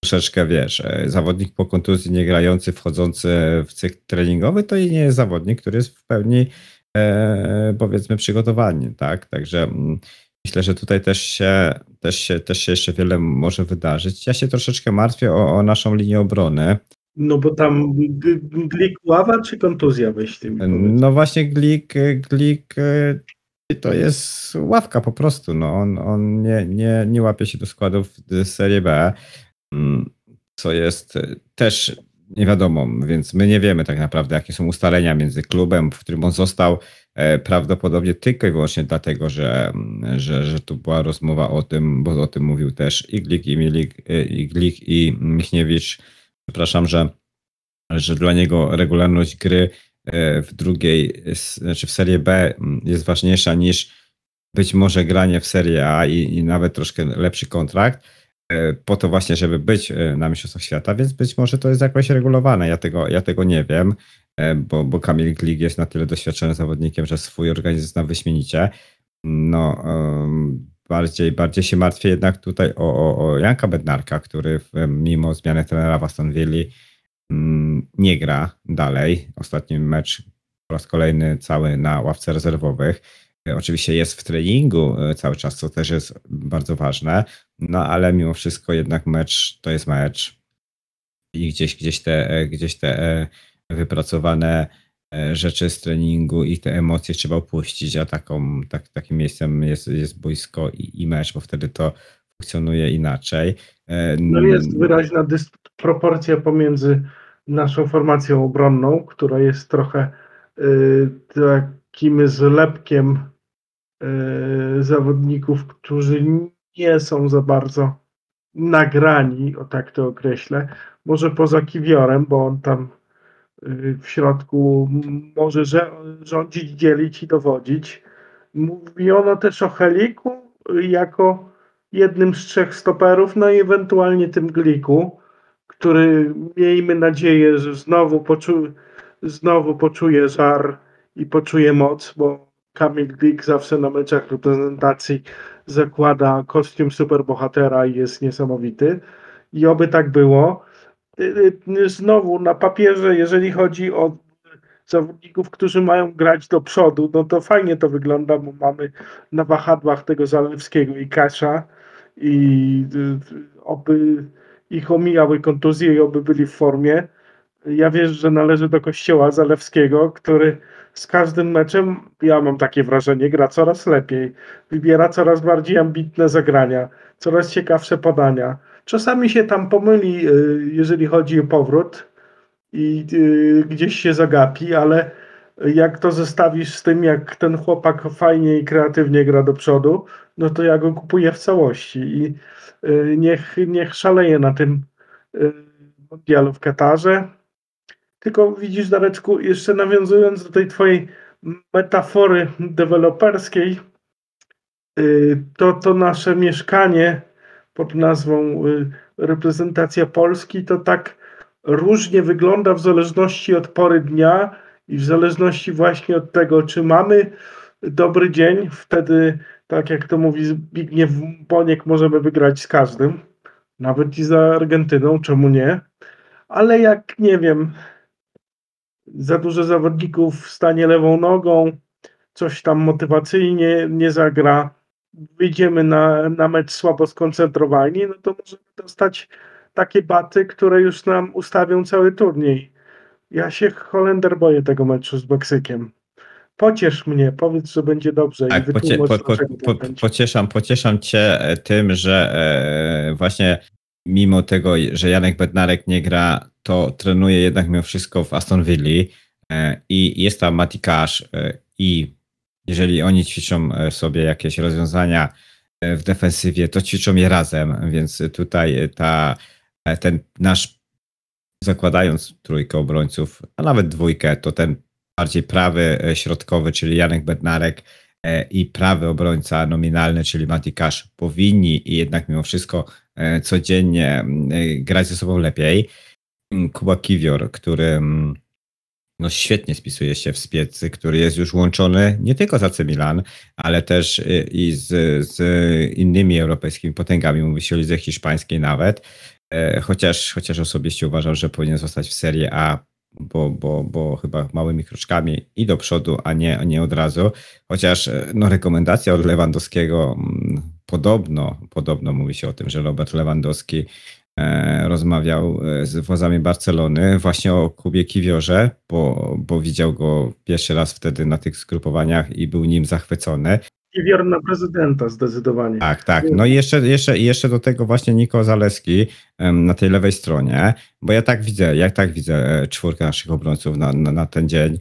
troszeczkę, wiesz, e, zawodnik po kontuzji nie grający, wchodzący w cykl treningowy, to i nie jest zawodnik, który jest w pełni e, powiedzmy przygotowany, tak? Także mm, myślę, że tutaj też się, też, się, też się jeszcze wiele może wydarzyć. Ja się troszeczkę martwię o, o naszą linię obrony. No bo tam Glik ława czy kontuzja weź tym? No właśnie Glik, Glik e, to jest ławka po prostu. No on, on nie, nie, nie łapie się do składów Serie B. Mm, co jest e, też nie wiadomo, więc my nie wiemy tak naprawdę, jakie są ustalenia między klubem, w którym on został, e, prawdopodobnie tylko i wyłącznie dlatego, że, mm, że, że tu była rozmowa o tym, bo o tym mówił też Iglik i, Milik, e, Iglik i Michniewicz, przepraszam, że, że dla niego regularność gry w drugiej, znaczy w Serii B mm, jest ważniejsza niż być może granie w Serie A i, i nawet troszkę lepszy kontrakt, po to właśnie, żeby być e, na Mistrzostwach Świata, więc być może to jest jakoś regulowane. Ja tego, ja tego nie wiem, e, bo, bo Kamil Glik jest na tyle doświadczonym zawodnikiem, że swój organizm zna wyśmienicie. No, bardziej, bardziej się martwię jednak tutaj o, o, o Janka Bednarka, który mimo zmiany trenera w Aston Villa mm, nie gra dalej. Ostatni mecz po raz kolejny cały na ławce rezerwowych. Oczywiście jest w treningu cały czas, co też jest bardzo ważne. No ale mimo wszystko jednak mecz to jest mecz i gdzieś, gdzieś, te, gdzieś te e, wypracowane e, rzeczy z treningu i te emocje trzeba opuścić, a taką, tak, takim miejscem jest, jest boisko i, i mecz, bo wtedy to funkcjonuje inaczej. No jest wyraźna dysproporcja pomiędzy naszą formacją obronną, która jest trochę y, takim zlepkiem zawodników, którzy nie są za bardzo nagrani, o tak to określę. Może poza Kiwiorem, bo on tam y, w środku może rządzić, dzielić i dowodzić. Mówiono też o Heliku jako jednym z trzech stoperów, no i ewentualnie tym Gliku, który miejmy nadzieję, że znowu, poczu, znowu poczuje żar i poczuje moc, bo Kamil Glik zawsze na meczach reprezentacji zakłada kostium superbohatera i jest niesamowity. I oby tak było. Y, y, znowu na papierze, jeżeli chodzi o zawodników, którzy mają grać do przodu, no to fajnie to wygląda, bo mamy na wahadłach tego Zalewskiego i Kasza i y, oby ich omijały kontuzje i oby byli w formie. Ja wierzę, że należy do kościoła Zalewskiego, który z każdym meczem, ja mam takie wrażenie, gra coraz lepiej. Wybiera coraz bardziej ambitne zagrania, coraz ciekawsze podania. Czasami się tam pomyli, y, jeżeli chodzi o powrót i y, gdzieś się zagapi, ale jak to zestawisz z tym, jak ten chłopak fajnie i kreatywnie gra do przodu, no to ja go kupuję w całości i y, niech, niech szaleje na tym mundialu w Katarze. Tylko widzisz, Dareczku, jeszcze nawiązując do tej twojej metafory deweloperskiej, y, to to nasze mieszkanie pod nazwą y, reprezentacja Polski, to tak różnie wygląda w zależności od pory dnia i w zależności właśnie od tego, czy mamy dobry dzień, wtedy, tak jak to mówi Zbigniew Boniek, możemy wygrać z każdym, nawet i za Argentyną, czemu nie? Ale jak, nie wiem, za dużo zawodników w stanie lewą nogą, coś tam motywacyjnie nie zagra, wyjdziemy na, na mecz słabo skoncentrowani, no to możemy dostać takie baty, które już nam ustawią cały turniej. Ja się Holender boję tego meczu z Meksykiem. Pociesz mnie, powiedz, że będzie dobrze. Tak, i pocie, po, po, po, pocieszam, pocieszam cię e, tym, że e, właśnie mimo tego, że Janek Bednarek nie gra, to trenuje jednak mimo wszystko w Aston Villa e, i jest tam Mati Cash e, i jeżeli oni ćwiczą e, sobie jakieś rozwiązania w defensywie, to ćwiczą je razem, więc tutaj ta, ten nasz zakładając trójkę obrońców, a nawet dwójkę, to ten bardziej prawy środkowy, czyli Janek Bednarek i prawy obrońca nominalny, czyli Mati Cash powinni jednak mimo wszystko codziennie e, grać ze sobą lepiej. Kuba Kiwior, który mm, no świetnie spisuje się w spiecy, który jest już łączony nie tylko z AC Milan, ale też e, i z, z innymi europejskimi potęgami, mówi się o lidze hiszpańskiej nawet, chociaż, chociaż osobiście uważam, że powinien zostać w Serie A, bo, bo, bo chyba małymi kroczkami i do przodu, a nie, nie od razu, chociaż no, rekomendacja od Lewandowskiego mm, podobno, podobno mówi się o tym, że Robert Lewandowski e, rozmawiał e, z władzami Barcelony właśnie o Kubie Kiwiorze, bo, bo widział go pierwszy raz wtedy na tych zgrupowaniach i był nim zachwycony. Kiwior na prezydenta zdecydowanie. Tak, tak. No i jeszcze, jeszcze, jeszcze do tego właśnie Niko Zaleski na tej lewej stronie, bo ja tak widzę, ja tak widzę e, czwórkę naszych obrońców na, na, na ten dzień,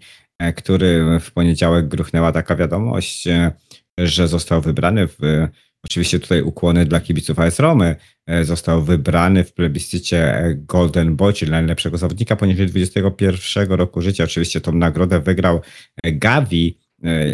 który w poniedziałek gruchnęła taka wiadomość, że został wybrany w Oczywiście tutaj ukłony dla kibiców AS Romy. E, został wybrany w plebiscycie Golden Boy, czyli najlepszego zawodnika poniżej 21 roku życia. Oczywiście tą nagrodę wygrał Gavi, E,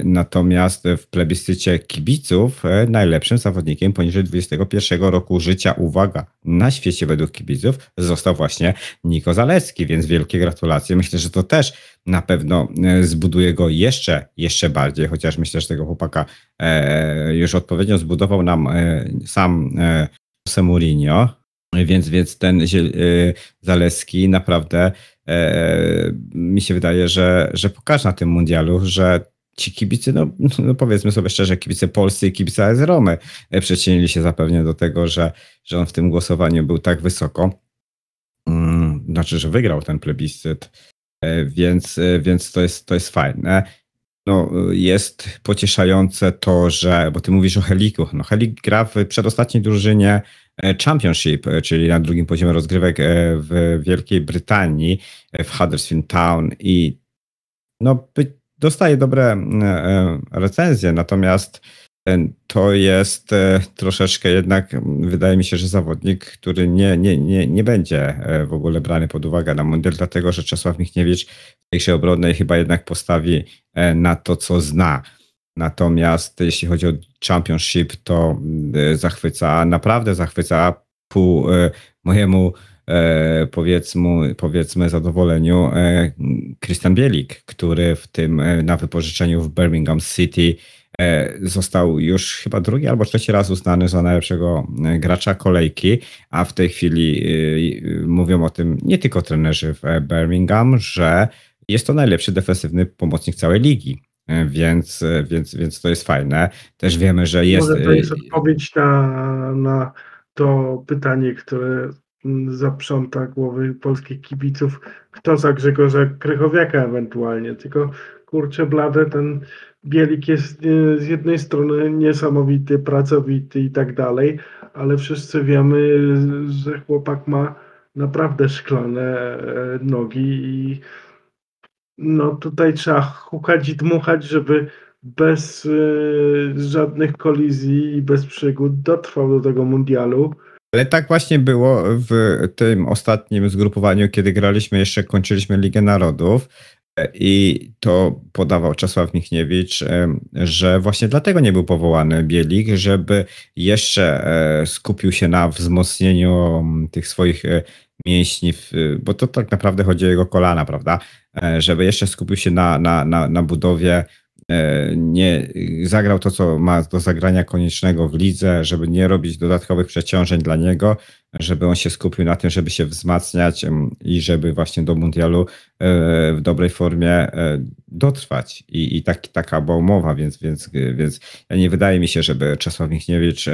natomiast w plebiscycie kibiców e, najlepszym zawodnikiem poniżej 21 roku życia, uwaga, na świecie według kibiców został właśnie Niko Zalewski, więc wielkie gratulacje. Myślę, że to też na pewno e, zbuduje go jeszcze, jeszcze bardziej, chociaż myślę, że tego chłopaka już odpowiednio zbudował nam sam Jose Mourinho, więc, więc ten Zaleski naprawdę mi się wydaje, że, że pokaże na tym mundialu, że ci kibice, no, no, powiedzmy sobie szczerze, kibice polscy i kibice AS Romy e, przyczynili się zapewne do tego, że, że on w tym głosowaniu był tak wysoko. Mm, znaczy, że wygrał ten plebiscyt, e, więc, e, więc to, jest, to jest fajne. no, jest pocieszające to, że, bo ty mówisz o Heliku. No, Helik gra w przedostatniej drużynie Championship, czyli na drugim poziomie rozgrywek w Wielkiej Brytanii, w Huddersfield Town i no, dostaje dobre recenzje, natomiast to jest e, troszeczkę jednak, wydaje mi się, że zawodnik, który nie, nie, nie, nie będzie e, w ogóle brany pod uwagę na mundial, dlatego że Czesław Michniewicz w tej obronnej chyba jednak postawi e, na to, co zna. Natomiast jeśli chodzi o Championship, to zachwyca, naprawdę zachwyca pół mojemu powiedzmy, powiedzmy zadowoleniu Christian Bielik, który w tym na wypożyczeniu w Birmingham City E, został już chyba drugi albo trzeci raz uznany za najlepszego e, gracza kolejki, a w tej chwili e, mówią o tym nie tylko trenerzy w Birmingham, że jest to najlepszy defensywny pomocnik całej ligi. Więc, więc, więc to jest fajne. Też wiemy, że jest. Może to jest odpowiedź na, na to pytanie, które zaprząta głowy polskich kibiców, kto za Grzegorza Krychowiaka ewentualnie. Tylko kurczę blade, ten Bielik jest e, z jednej strony niesamowity, pracowity i tak dalej, ale wszyscy wiemy, że chłopak ma naprawdę szklane e, nogi i no tutaj trzeba hukać i dmuchać, żeby bez y, żadnych kolizji i bez przygód dotrwał do tego mundialu. Ale tak właśnie było w tym ostatnim zgrupowaniu, kiedy graliśmy, jeszcze kończyliśmy Ligę Narodów. I to podawał Czesław Michniewicz, że właśnie dlatego nie był powołany Bielik, żeby jeszcze e, skupił się na wzmocnieniu tych swoich e, mięśni, bo to tak naprawdę chodzi o jego kolana, prawda? E, żeby jeszcze skupił się na, na, na, na budowie nie zagrał to, co ma do zagrania koniecznego w lidze, żeby nie robić dodatkowych przeciążeń dla niego, żeby on się skupił na tym, żeby się wzmacniać i żeby właśnie do mundialu e, w dobrej formie e, dotrwać. I, i tak, taka była umowa, więc, więc, więc nie wydaje mi się, żeby Czesław Michniewicz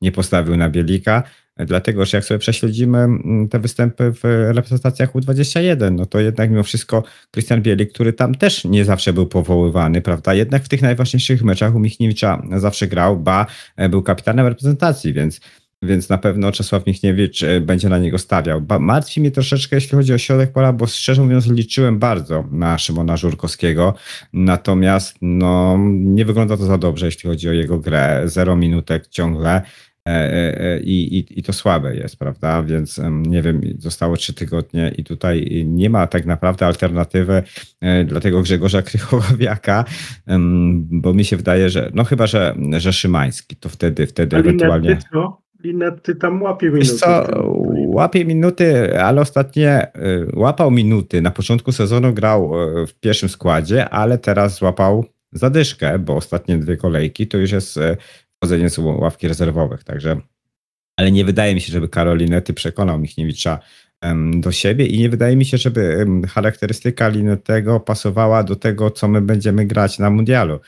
nie postawił na Bielika. Dlatego, że jak sobie prześledzimy mm, te występy w reprezentacjach U21, no to jednak mimo wszystko Krystian Bielik, który tam też nie zawsze był powoływany, prawda? Jednak w tych najważniejszych meczach u Michniewicza zawsze grał, ba, e, był kapitanem reprezentacji, więc więc na pewno Czesław Michniewicz e, będzie na niego stawiał. Martwi mnie troszeczkę, jeśli chodzi o środek pola, bo szczerze mówiąc liczyłem bardzo na Szymona Żurkowskiego, natomiast no, nie wygląda to za dobrze, jeśli chodzi o jego grę. Zero minutek ciągle. E, e, e, I, i, I to słabe jest, prawda? Więc nie wiem, zostało trzy tygodnie i tutaj nie ma tak naprawdę alternatywy dla tego Grzegorza Krychowiaka, bo mi się wydaje, że no chyba, że, że Szymański, to wtedy, wtedy A ewentualnie... Co? Linetty tam łapie minuty. Wiesz co, łapie minuty, ale ostatnie łapał minuty. Na początku sezonu grał w pierwszym składzie, ale teraz złapał zadyszkę, bo ostatnie dwie kolejki to już jest wchodzenie z ławki rezerwowych, także ale nie wydaje mi się, żeby Karolinety przekonał Michniewicza do siebie i nie wydaje mi się, żeby charakterystyka Linetego pasowała do tego, co my będziemy grać na mundialu.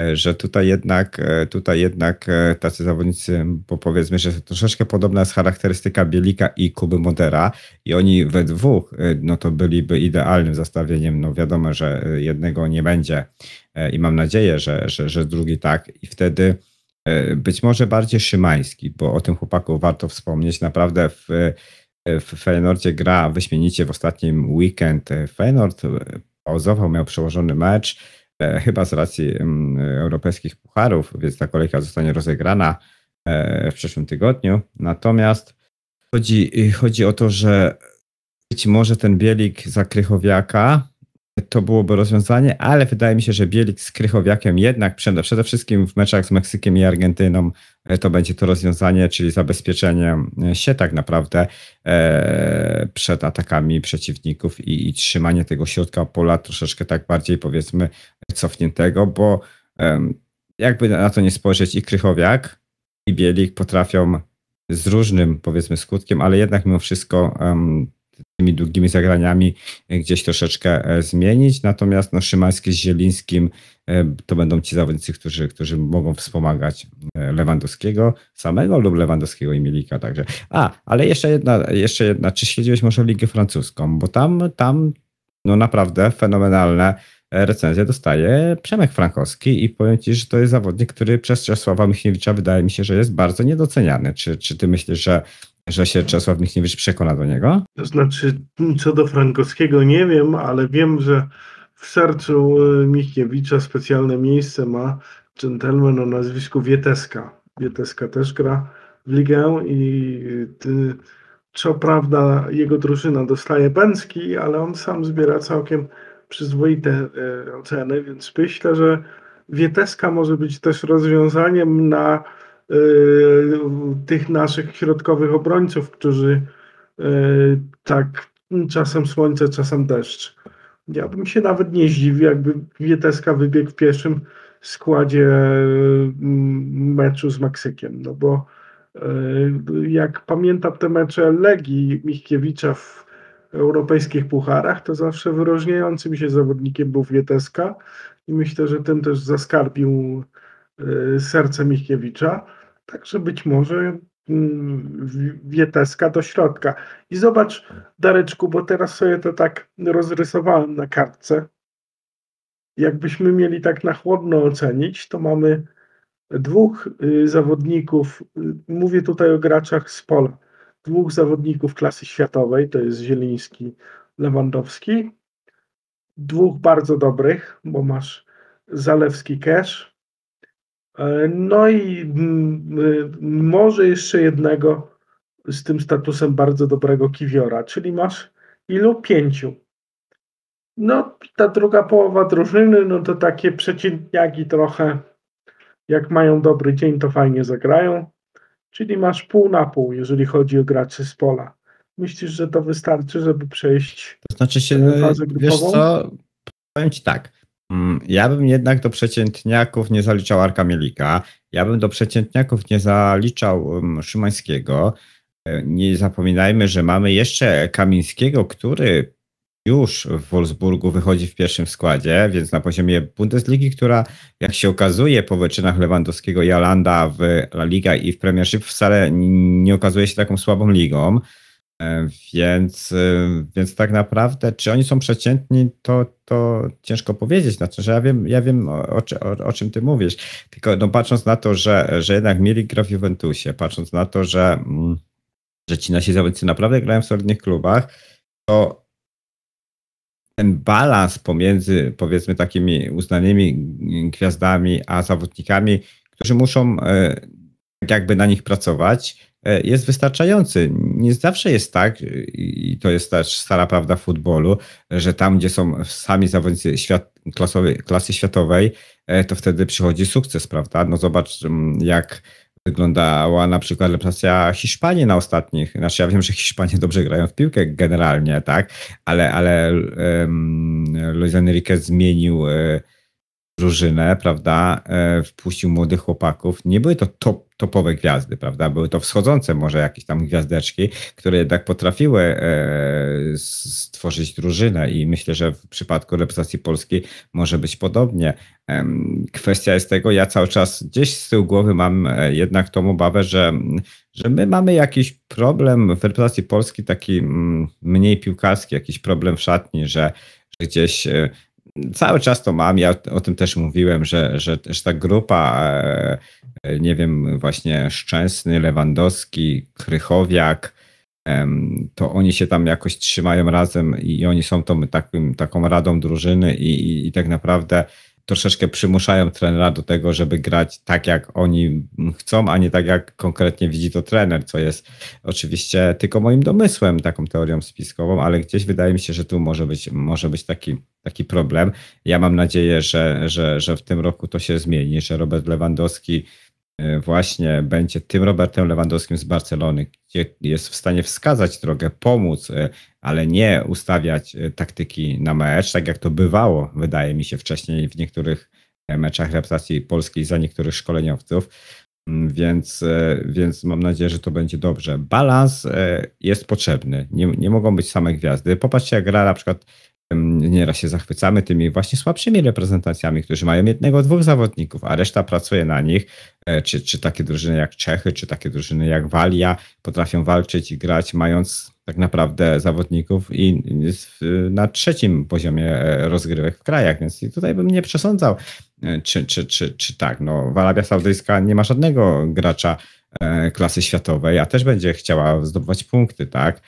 E, że tutaj jednak, e, tutaj jednak e, tacy zawodnicy, bo powiedzmy, że troszeczkę podobna jest charakterystyka Bielika i Kuby Modera i oni we dwóch, no to byliby idealnym zastawieniem. No wiadomo, że jednego nie będzie i mam nadzieję, że, że, że drugi tak i wtedy być może bardziej Szymański, bo o tym chłopaku warto wspomnieć. Naprawdę w, w Feyenoordzie gra wyśmienicie w ostatnim weekend. Feyenoord pauzował, miał przełożony mecz, e, chyba z racji europejskich pucharów, więc ta kolejka zostanie rozegrana e, w przyszłym tygodniu. Natomiast chodzi, chodzi o to, że być może ten Bielik za Krychowiaka to byłoby rozwiązanie, ale wydaje mi się, że Bielik z Krychowiakiem jednak przede, przede wszystkim w meczach z Meksykiem i Argentyną e, to będzie to rozwiązanie, czyli zabezpieczenie e, się tak naprawdę e, przed atakami przeciwników i, i, trzymanie tego środka pola troszeczkę tak bardziej powiedzmy cofniętego, bo e, jakby na to nie spojrzeć i Krychowiak i Bielik potrafią z różnym powiedzmy skutkiem, ale jednak mimo wszystko tymi długimi zagraniami gdzieś troszeczkę e, zmienić. Natomiast no, Szymański z Zielińskim e, to będą ci zawodnicy, którzy, którzy mogą wspomagać e, Lewandowskiego samego lub Lewandowskiego i Milika. Także. A, ale jeszcze jedna, jeszcze jedna. Czy śledziłeś może Ligę Francuską? Bo tam, tam no naprawdę fenomenalne recenzję dostaje Przemek Frankowski i powiem Ci, że to jest zawodnik, który przez Czesława Michniewicza wydaje mi się, że jest bardzo niedoceniany. Czy, czy Ty myślisz, że, że się Czesław Michniewicz przekona do niego? To znaczy, co do Frankowskiego nie wiem, ale wiem, że w sercu e, Michniewicza specjalne miejsce ma dżentelmen o nazwisku Wieteska. Wieteska też gra w ligę i ty, co prawda jego drużyna dostaje Bęcki, ale on sam zbiera całkiem przyzwoite e, oceny, więc myślę, że Wieteska może być też rozwiązaniem na tych naszych środkowych obrońców, którzy e, tak czasem słońce, czasem deszcz. Ja bym się nawet nie zdziwił, jakby Wieteska wybiegł w pierwszym składzie meczu z Meksykiem, no bo jak pamiętam te mecze Legii Michkiewicza w europejskich pucharach, to zawsze wyróżniającym się zawodnikiem był Wieteska i myślę, że ten też zaskarbił y, serce Michniewicza. Także być może mm, Wieteska do środka. I zobacz, Dareczku, bo teraz sobie to tak rozrysowałem na kartce. Jakbyśmy mieli tak na chłodno ocenić, to mamy dwóch y, zawodników, y, mówię tutaj o graczach z pola, dwóch zawodników klasy światowej, to jest Zieliński, Lewandowski, dwóch bardzo dobrych, bo masz Zalewski e, no i mm, y, może jeszcze jednego z tym statusem bardzo dobrego Kiwiora, czyli masz ilu? Pięciu. No, ta druga połowa drużyny, no to takie przeciętniaki trochę, jak mają dobry dzień, to fajnie zagrają. Czyli masz pół na pół, jeżeli chodzi o graczy z pola. Myślisz, że to wystarczy, żeby przejść to znaczy się, fazę grupową? Wiesz co, powiem Ci tak. Mm, ja bym jednak do przeciętniaków nie zaliczał Arka Mielika. Ja bym do przeciętniaków nie zaliczał mm, Szymańskiego. E, nie zapominajmy, że mamy jeszcze Kamińskiego, który już w Wolfsburgu wychodzi w pierwszym składzie, więc na poziomie Bundesligi, która jak się okazuje po wyczynach Lewandowskiego i Alanda w La Liga i w Premiership wcale nie okazuje się taką słabą ligą. Więc, więc tak naprawdę, czy oni są przeciętni, to, to ciężko powiedzieć. Znaczy, że ja wiem, ja wiem o, o, o czym ty mówisz. Tylko no, patrząc na to, że, że jednak mieli gra w Juventusie, patrząc na to, że, mm, że ci nasi zawodnicy naprawdę grają w solidnych klubach, to ten balans pomiędzy powiedzmy takimi uznanymi gwiazdami, a zawodnikami, którzy muszą e, tak jakby na nich pracować, jest wystarczający. Nie zawsze jest tak, i to jest też stara prawda futbolu, że tam, gdzie są sami zawodnicy świat, klasy światowej, e, to wtedy przychodzi sukces, prawda? No zobacz, jak wyglądała na przykład reprezentacja Hiszpanii na ostatnich. Znaczy ja wiem, że Hiszpanie dobrze grają w piłkę generalnie, tak, ale, ale um, Luis Enrique zmienił e, drużynę, prawda, e, wpuścił młodych chłopaków. Nie były to top, topowe gwiazdy, prawda, były to wschodzące może jakieś tam gwiazdeczki, które jednak potrafiły e, stworzyć drużynę i myślę, że w przypadku reprezentacji polskiej może być podobnie. Kwestia jest tego, ja cały czas gdzieś z tyłu głowy mam e, jednak tą obawę, że, że my mamy jakiś problem w reprezentacji polskiej, taki mm, mniej piłkarski, jakiś problem w szatni, że, że gdzieś cały czas to mam. Ja o tym też mówiłem, że, że, ta grupa, e, e, nie wiem, właśnie Szczęsny, Lewandowski, Krychowiak, to oni się tam jakoś trzymają razem i oni są tą takim, taką radą drużyny i, i, i tak naprawdę troszeczkę przymuszają trenera do tego, żeby grać tak, jak oni chcą, a nie tak, jak konkretnie widzi to trener, co jest oczywiście tylko moim domysłem, taką teorią spiskową, ale gdzieś wydaje mi się, że tu może być, może być taki, taki problem. Ja mam nadzieję, że, że, że w tym roku to się zmieni, że Robert Lewandowski właśnie będzie tym Robertem Lewandowskim z Barcelony, gdzie jest w stanie wskazać drogę, pomóc, e, ale nie ustawiać e, taktyki na mecz, tak jak to bywało, wydaje mi się, wcześniej w niektórych meczach reprezentacji polskiej za niektórych szkoleniowców. Mm, więc, więc mam nadzieję, że to będzie dobrze. Balans jest potrzebny. Nie, nie mogą być same gwiazdy. Popatrzcie, jak gra na przykład Nieraz się zachwycamy tymi właśnie słabszymi reprezentacjami, którzy mają jednego, dwóch zawodników, a reszta pracuje na nich. E, czy, czy takie drużyny jak Czechy, czy takie drużyny jak Walia potrafią walczyć i grać, mając tak naprawdę zawodników i na trzecim poziomie e, rozgrywek w krajach, więc tutaj bym nie przesądzał, e, czy, czy, czy, czy tak. No, Arabia Saudyjska nie ma żadnego gracza klasy światowej, a też będzie chciała zdobywać punkty, tak?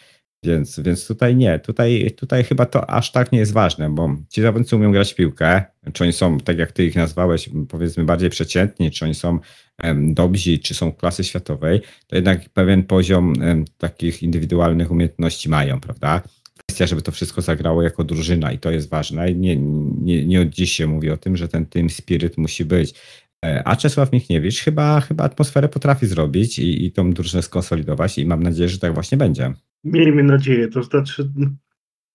Więc, więc tutaj nie, tutaj, tutaj chyba to aż tak nie jest ważne, bo ci zawodnicy umieją grać w piłkę, czy oni są, tak jak ty ich nazwałeś, powiedzmy bardziej przeciętni, czy oni są um, dobrzy, czy są klasy światowej, to jednak pewien poziom um, takich indywidualnych umiejętności mają, prawda? Kwestia, żeby to wszystko zagrało jako drużyna i to jest ważne. Nie, nie, nie od dziś się mówi o tym, że ten team spirit musi być. E, a Czesław Michniewicz chyba, chyba atmosferę potrafi zrobić i, i tą drużynę skonsolidować i mam nadzieję, że tak właśnie będzie. Miejmy nadzieję, to znaczy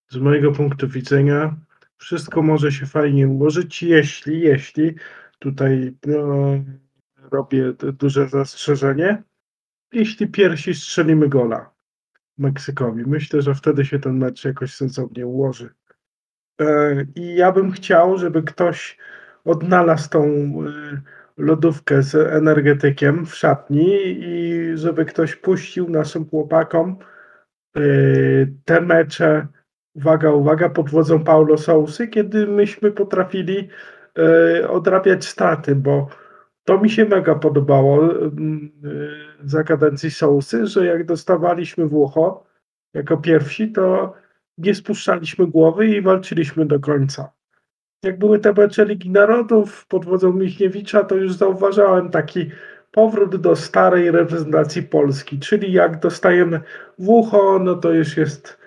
z mojego punktu widzenia wszystko może się fajnie ułożyć, jeśli, jeśli tutaj no, robię duże zastrzeżenie, jeśli piersi strzelimy gola Meksykowi. Myślę, że wtedy się ten mecz jakoś sensownie ułoży. E, I ja bym chciał, żeby ktoś odnalazł tą e, lodówkę z energetykiem w szatni i żeby ktoś puścił naszym chłopakom te mecze, uwaga, uwaga, pod wodzą Paulo Sousy, kiedy myśmy potrafili y, odrabiać straty, bo to mi się mega podobało y, za kadencji Sousy, że jak dostawaliśmy w ucho jako pierwsi, to nie spuszczaliśmy głowy i walczyliśmy do końca. Jak były te mecze Ligi Narodów pod wodzą Michniewicza, to już zauważałem taki powrót do starej reprezentacji Polski, czyli jak dostajemy w ucho, no to już jest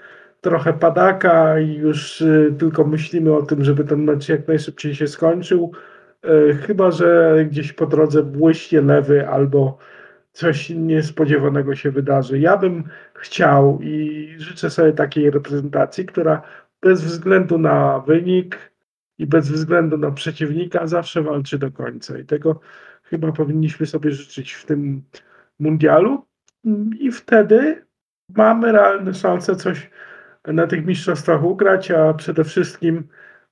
trochę padaka i już y, tylko myślimy o tym, żeby ten mecz jak najszybciej się skończył. Y, chyba, że gdzieś po drodze błyśnie lewy albo coś niespodziewanego się wydarzy. Ja bym chciał i życzę sobie takiej reprezentacji, która bez względu na wynik i bez względu na przeciwnika zawsze walczy do końca. I tego chyba powinniśmy sobie życzyć w tym mundialu i wtedy mamy realne szanse coś na tych mistrzostwach ugrać, a przede wszystkim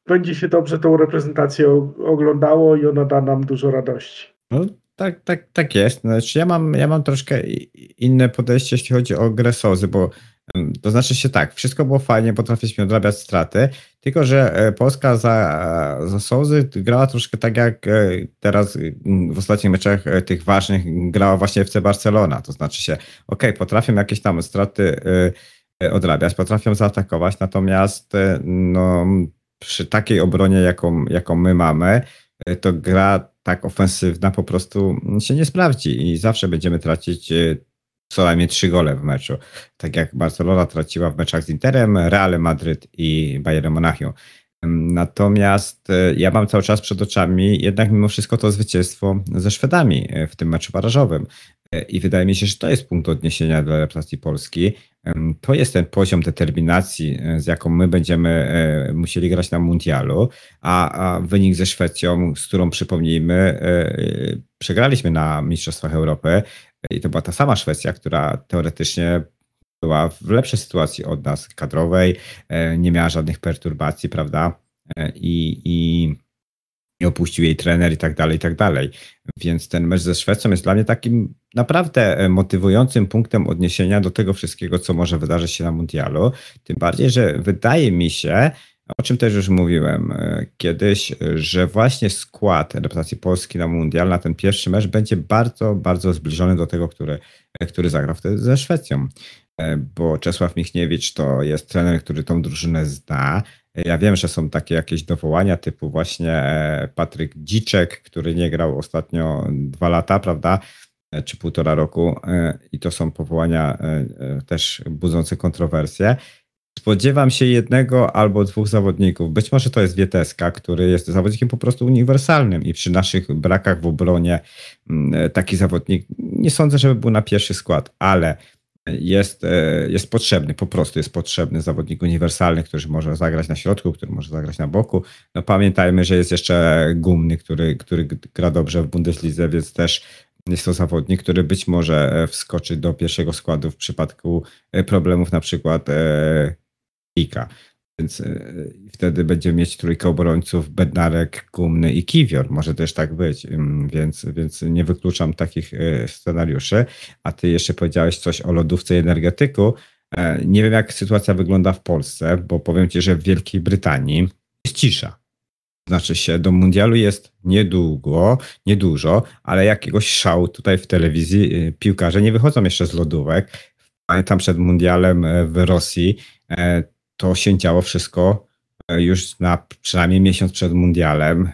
będzie się dobrze tą reprezentację oglądało i ona da nam dużo radości. No, tak, tak, tak jest. Znaczy ja, mam, ja mam troszkę inne podejście, jeśli chodzi o grę Sozy, bo to znaczy się tak, wszystko było fajnie, potrafiliśmy odrabiać straty, tylko że e, Polska za, za Sozy grała troszkę tak jak e, teraz w ostatnich meczach e, tych ważnych grała właśnie FC Barcelona. To znaczy się, ok, potrafią jakieś tam straty odrabiać, potrafią zaatakować, natomiast no, przy takiej obronie, jaką, jaką my mamy, to gra tak ofensywna po prostu się nie sprawdzi i zawsze będziemy tracić co najmniej trzy gole w meczu. Tak jak Barcelona traciła w meczach z Interem, Real Madryt i Bayern Monachium. Natomiast e, ja mam cały czas przed oczami jednak mimo wszystko to zwycięstwo ze Szwedami e, w tym meczu barażowym. E, I wydaje mi się, że to jest punkt odniesienia dla reprezentacji Polski. To jest ten poziom determinacji, z jaką my będziemy musieli grać na mundialu, a, a wynik ze Szwecją, z którą przypomnijmy, przegraliśmy na Mistrzostwach Europy, i to była ta sama Szwecja, która teoretycznie była w lepszej sytuacji od nas kadrowej, e, nie miała żadnych perturbacji, prawda? E, I, i nie opuścił jej trener i tak dalej, i tak dalej. Więc ten mecz ze Szwecją jest dla mnie takim naprawdę e, motywującym punktem odniesienia do tego wszystkiego, co może wydarzyć się na mundialu. Tym bardziej, że wydaje mi się, o czym też już mówiłem e, kiedyś, że właśnie skład reprezentacji Polski na Mundial, na ten pierwszy mecz będzie bardzo, bardzo zbliżony do tego, który, e, który zagrał wtedy ze Szwecją. Bo Czesław Michniewicz to jest trener, który tą drużynę zna. Ja wiem, że są takie jakieś dowołania typu właśnie Patryk Dziczek, który nie grał ostatnio dwa lata, prawda? Czy półtora roku, i to są powołania też budzące kontrowersje. Spodziewam się jednego albo dwóch zawodników. Być może to jest Wieteska, który jest zawodnikiem po prostu uniwersalnym i przy naszych brakach w obronie mm, taki zawodnik nie sądzę, żeby był na pierwszy skład, ale jest, e, jest potrzebny, po prostu jest potrzebny zawodnik uniwersalny, który może zagrać na środku, który może zagrać na boku. No pamiętajmy, że jest jeszcze Gumny, który, który gra dobrze w Bundeslidze, więc też jest to zawodnik, który być może e, wskoczy do pierwszego składu w przypadku e, problemów na przykład Pika. Więc wtedy będziemy mieć trójkę obrońców, Bednarek, Gumny i Kiwior. Może też tak być, więc, więc nie wykluczam takich scenariuszy. A ty jeszcze powiedziałeś coś o lodówce i energetyku. Nie wiem, jak sytuacja wygląda w Polsce, bo powiem ci, że w Wielkiej Brytanii jest cisza. Znaczy się, do mundialu jest niedługo, niedużo, ale jakiegoś szału tutaj w telewizji y, piłkarze nie wychodzą jeszcze z lodówek. Pamiętam przed mundialem e, w Rosji, e, to się działo wszystko e, już na przynajmniej miesiąc przed mundialem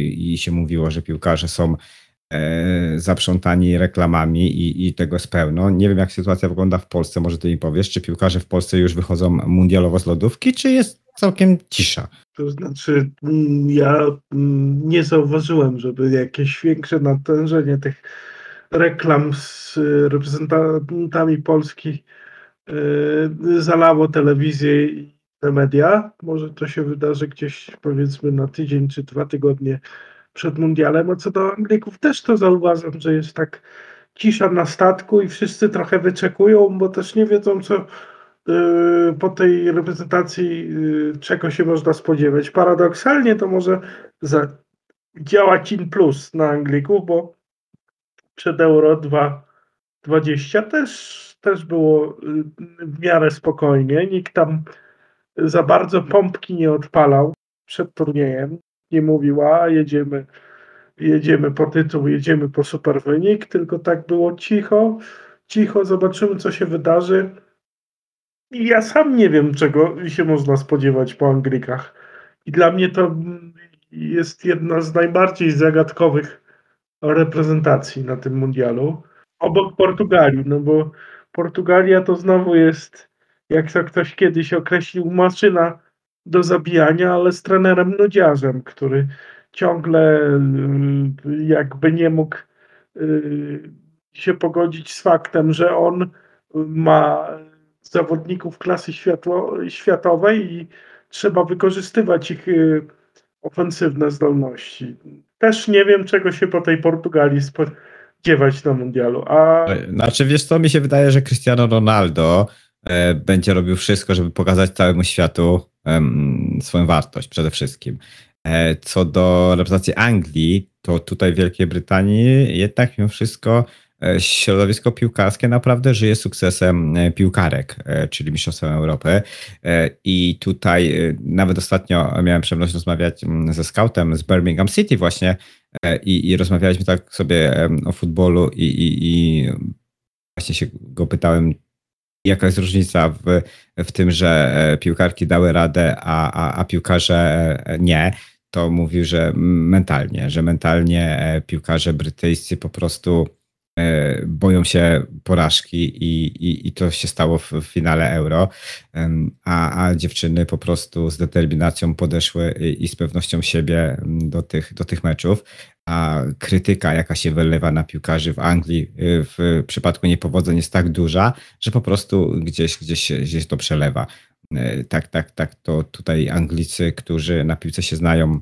i się mówiło, że piłkarze są zaprzątani reklamami i, i tego jest pełno. Nie wiem, jak sytuacja wygląda w Polsce, może ty mi powiesz, czy piłkarze w Polsce już wychodzą mundialowo z lodówki, czy jest całkiem cisza? To znaczy, mm, ja mm, nie zauważyłem, żeby jakieś większe natężenie tych reklam z reprezentantami Polski zalało telewizję i te media. Może to się wydarzy gdzieś powiedzmy na tydzień czy dwa tygodnie przed mundialem. A co do Anglików też to zauważam, że jest tak cisza na statku i wszyscy trochę wyczekują, bo też nie wiedzą, co Y, po tej reprezentacji y, czego się można spodziewać. Paradoksalnie to może działa Cin Plus na Anglików, bo przed Euro 2020 też, też było y, w miarę spokojnie. Nikt tam za bardzo pompki nie odpalał przed turniejem. Nie mówiła, jedziemy, jedziemy po tytuł, jedziemy po super wynik, tylko tak było cicho, cicho, zobaczymy co się wydarzy ja sam nie wiem, czego się można spodziewać po Anglikach. I dla mnie to jest jedna z najbardziej zagadkowych reprezentacji na tym mundialu. Obok Portugalii, no bo Portugalia to znowu jest, jak to ktoś kiedyś określił, maszyna do zabijania, ale z trenerem nudziarzem, który ciągle y, jakby nie mógł y, się pogodzić z faktem, że on ma zawodników klasy światło, światowej i trzeba wykorzystywać ich y, ofensywne zdolności. Też nie wiem, czego się po tej Portugalii spodziewać na mundialu. A... Znaczy, wiesz co, mi się wydaje, że Cristiano Ronaldo e, będzie robił wszystko, żeby pokazać całemu światu swoją wartość przede wszystkim. E, co do reprezentacji Anglii, to tutaj w Wielkiej Brytanii jednak mimo wszystko E, środowisko piłkarskie naprawdę żyje sukcesem e, piłkarek, e, czyli Mistrzostwem Europy. I tutaj nawet ostatnio miałem przyjemność rozmawiać mm, ze scoutem z Birmingham City właśnie i, i rozmawialiśmy tak sobie o futbolu i, i, i właśnie się go pytałem, jaka jest różnica w, w tym, że piłkarki dały radę, a, a, a piłkarze nie. To mówił, że mentalnie, że mentalnie piłkarze brytyjscy po prostu E, boją się porażki i, i, i to się stało w, w finale Euro, a, a dziewczyny po prostu z determinacją podeszły i, i z pewnością siebie do tych, do tych meczów, a krytyka, jaka się wylewa na piłkarzy w Anglii y, w przypadku niepowodzeń jest tak duża, że po prostu gdzieś, gdzieś, gdzieś to przelewa. E, tak, tak, tak, to tutaj Anglicy, którzy na piłce się znają,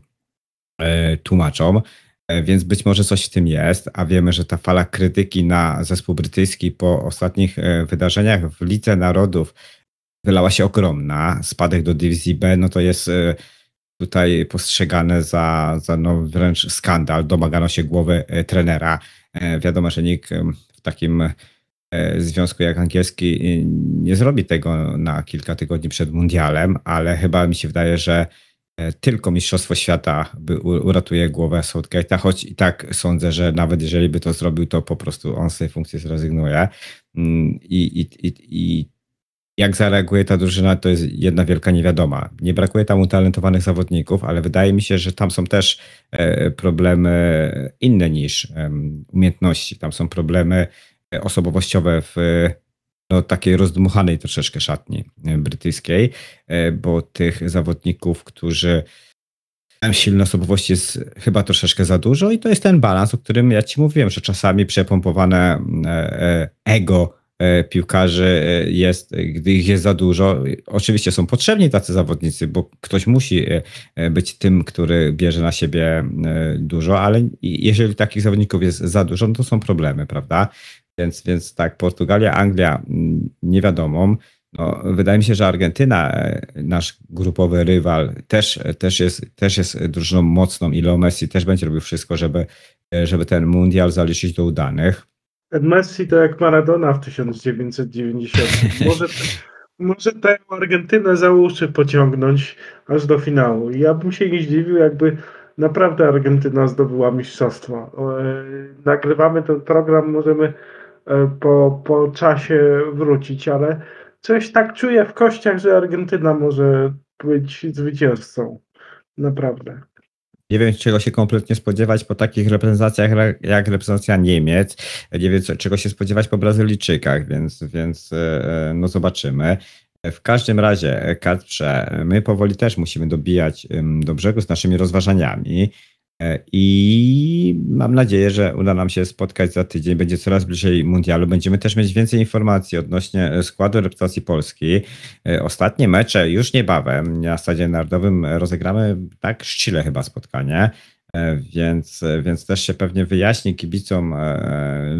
e, tłumaczą. E, więc być może coś w tym jest, a wiemy, że ta fala krytyki na zespół brytyjski po ostatnich e, wydarzeniach w Lidze Narodów wylała się ogromna. Spadek do dywizji B, no to jest e, tutaj postrzegane za, za no wręcz skandal. Domagano się głowy trenera. Wiadomo, że nikt w takim związku jak angielski nie zrobi tego na kilka tygodni przed mundialem, ale chyba mi się wydaje, że tylko Mistrzostwo Świata uratuje głowę Southgate'a, choć i tak sądzę, że nawet jeżeli by to zrobił, to po prostu on z tej funkcji zrezygnuje. Mm, I, i, i, i jak zareaguje ta drużyna, to jest jedna wielka niewiadoma. Nie brakuje tam utalentowanych zawodników, ale wydaje mi się, że tam są też e, problemy inne niż umiejętności. Tam są problemy e, osobowościowe w no, takiej rozdmuchanej troszeczkę szatni e, brytyjskiej, e, bo tych zawodników, którzy mają silne osobowości jest chyba troszeczkę za dużo i to jest ten balans, o którym ja ci mówiłem, że czasami przepompowane e, ego piłkarzy jest, gdy ich jest za dużo. Oczywiście są potrzebni tacy zawodnicy, bo ktoś musi być tym, który bierze na siebie dużo, ale jeżeli takich zawodników jest za dużo, no to są problemy, prawda? Więc, więc tak, Portugalia, Anglia, mm, nie wiadomo. No, wydaje mi się, że Argentyna, e, nasz grupowy rywal, też, też, jest, też jest drużyną mocną i Leo Messi też będzie robił wszystko, żeby, e, żeby ten mundial zaliczyć do udanych. Messi to jak Maradona w 1990. Może, może tę Argentynę za uszy pociągnąć aż do finału. Ja bym się nie zdziwił, jakby naprawdę Argentyna zdobyła mistrzostwo. E, nagrywamy ten program, możemy po, po czasie wrócić, ale coś tak czuję w kościach, że Argentyna może być zwycięzcą. Naprawdę. Nie wiem, czego się kompletnie spodziewać po takich reprezentacjach jak reprezentacja Niemiec. Nie wiem, czego się spodziewać po Brazylijczykach, więc, więc e, no zobaczymy. W każdym razie, Kacprze, my powoli też musimy dobijać do brzegu z naszymi rozważaniami. E, I mam nadzieję, że uda nam się spotkać za tydzień. Będzie coraz bliżej mundialu. Będziemy też mieć więcej informacji odnośnie e, składu reprezentacji Polski. E, ostatnie mecze już niebawem na Stadzie Narodowym rozegramy tak szczile chyba spotkanie. Więc, więc też się pewnie wyjaśni kibicom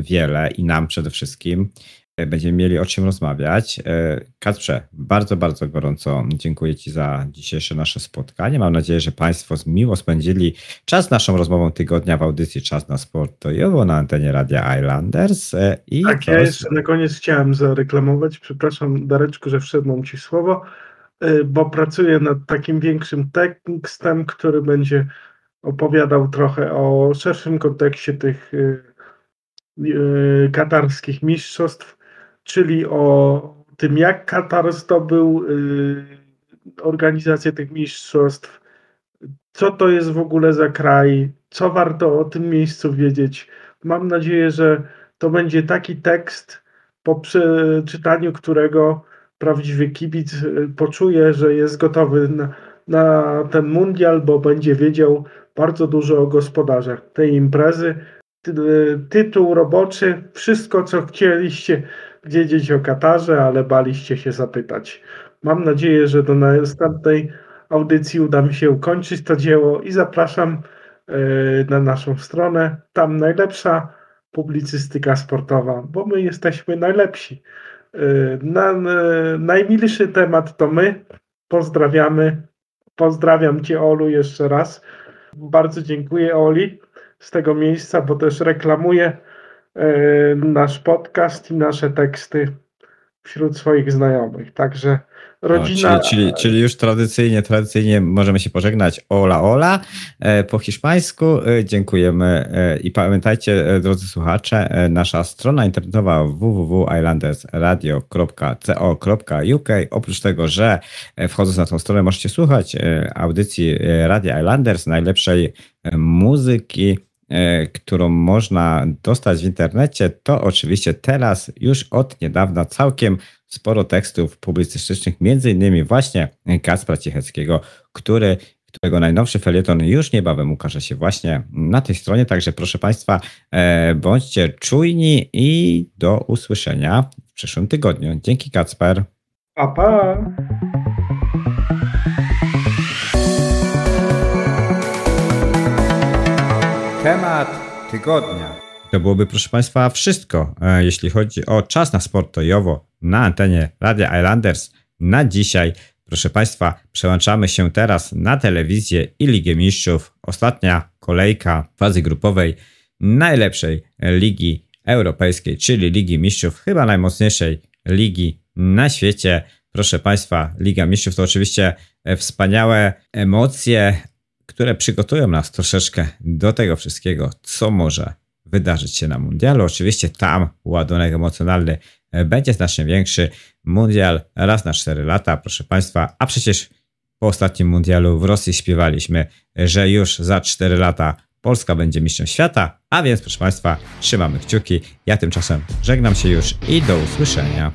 wiele i nam przede wszystkim. Będziemy mieli o czym rozmawiać. E, Kacprze, bardzo, bardzo gorąco dziękuję Ci za dzisiejsze nasze spotkanie. Mam nadzieję, że Państwo miło spędzili czas naszą rozmową tygodnia w audycji Czas na Sport to na antenie Radia Islanders. E, I tak, ja jeszcze na koniec chciałem zareklamować, przepraszam Dareczku, że wszedłem Ci słowo, e, bo pracuję nad takim większym tekstem, który będzie opowiadał trochę o szerszym kontekście tych katarskich mistrzostw czyli o tym, jak Katar zdobył y, organizację tych mistrzostw, co to jest w ogóle za kraj, co warto o tym miejscu wiedzieć. Mam nadzieję, że to będzie taki tekst, po przeczytaniu którego prawdziwy kibic y, poczuje, że jest gotowy na, na ten mundial, bo będzie wiedział bardzo dużo o gospodarzach tej imprezy. Tytuł roboczy, wszystko co chcieliście wiedzieć o Katarze, ale baliście się zapytać. Mam nadzieję, że do następnej audycji uda mi się ukończyć to dzieło i zapraszam e, na naszą stronę. Tam najlepsza publicystyka sportowa, bo my jesteśmy najlepsi. E, na, najmilszy temat to my. Pozdrawiamy. Pozdrawiam Cię, Olu, jeszcze raz. Bardzo dziękuję, Oli, z tego miejsca, bo też reklamuję E, nasz podcast i nasze teksty wśród swoich znajomych. Także rodzina. No, czyli, czyli, czyli, już tradycyjnie, tradycyjnie możemy się pożegnać. Ola, ola e, po hiszpańsku. E, dziękujemy i pamiętajcie, drodzy słuchacze, nasza strona internetowa www.islandersradio.co.uk. Oprócz tego, że wchodząc na tą stronę możecie słuchać audycji Radio Islanders, najlepszej muzyki E, którą można dostać w internecie, to oczywiście teraz już od niedawna całkiem sporo tekstów publicystycznych, między innymi właśnie Kacpra Cicheckiego, który którego najnowszy felieton już niebawem ukaże się właśnie na tej stronie. Także proszę Państwa, e, bądźcie czujni i do usłyszenia w przyszłym tygodniu. Dzięki Kacper. Pa, pa. Temat tygodnia. To byłoby, proszę Państwa, wszystko, e, jeśli chodzi o czas na sport tojowo na antenie Radia Islanders na dzisiaj. Proszę Państwa, przełączamy się teraz na telewizję i Ligę Mistrzów. Ostatnia kolejka fazy grupowej najlepszej ligi europejskiej, czyli Ligi Mistrzów, chyba najmocniejszej ligi na świecie. Proszę Państwa, Liga Mistrzów to oczywiście wspaniałe emocje, które przygotują nas troszeczkę do tego wszystkiego, co może wydarzyć się na mundialu. Oczywiście tam ładunek emocjonalny e, będzie znacznie większy. Mundial raz na 4 lata, proszę Państwa, a przecież po ostatnim mundialu w Rosji śpiewaliśmy, że już za 4 lata Polska będzie mistrzem świata, a więc proszę Państwa, trzymamy kciuki. Ja tymczasem żegnam się już i do usłyszenia.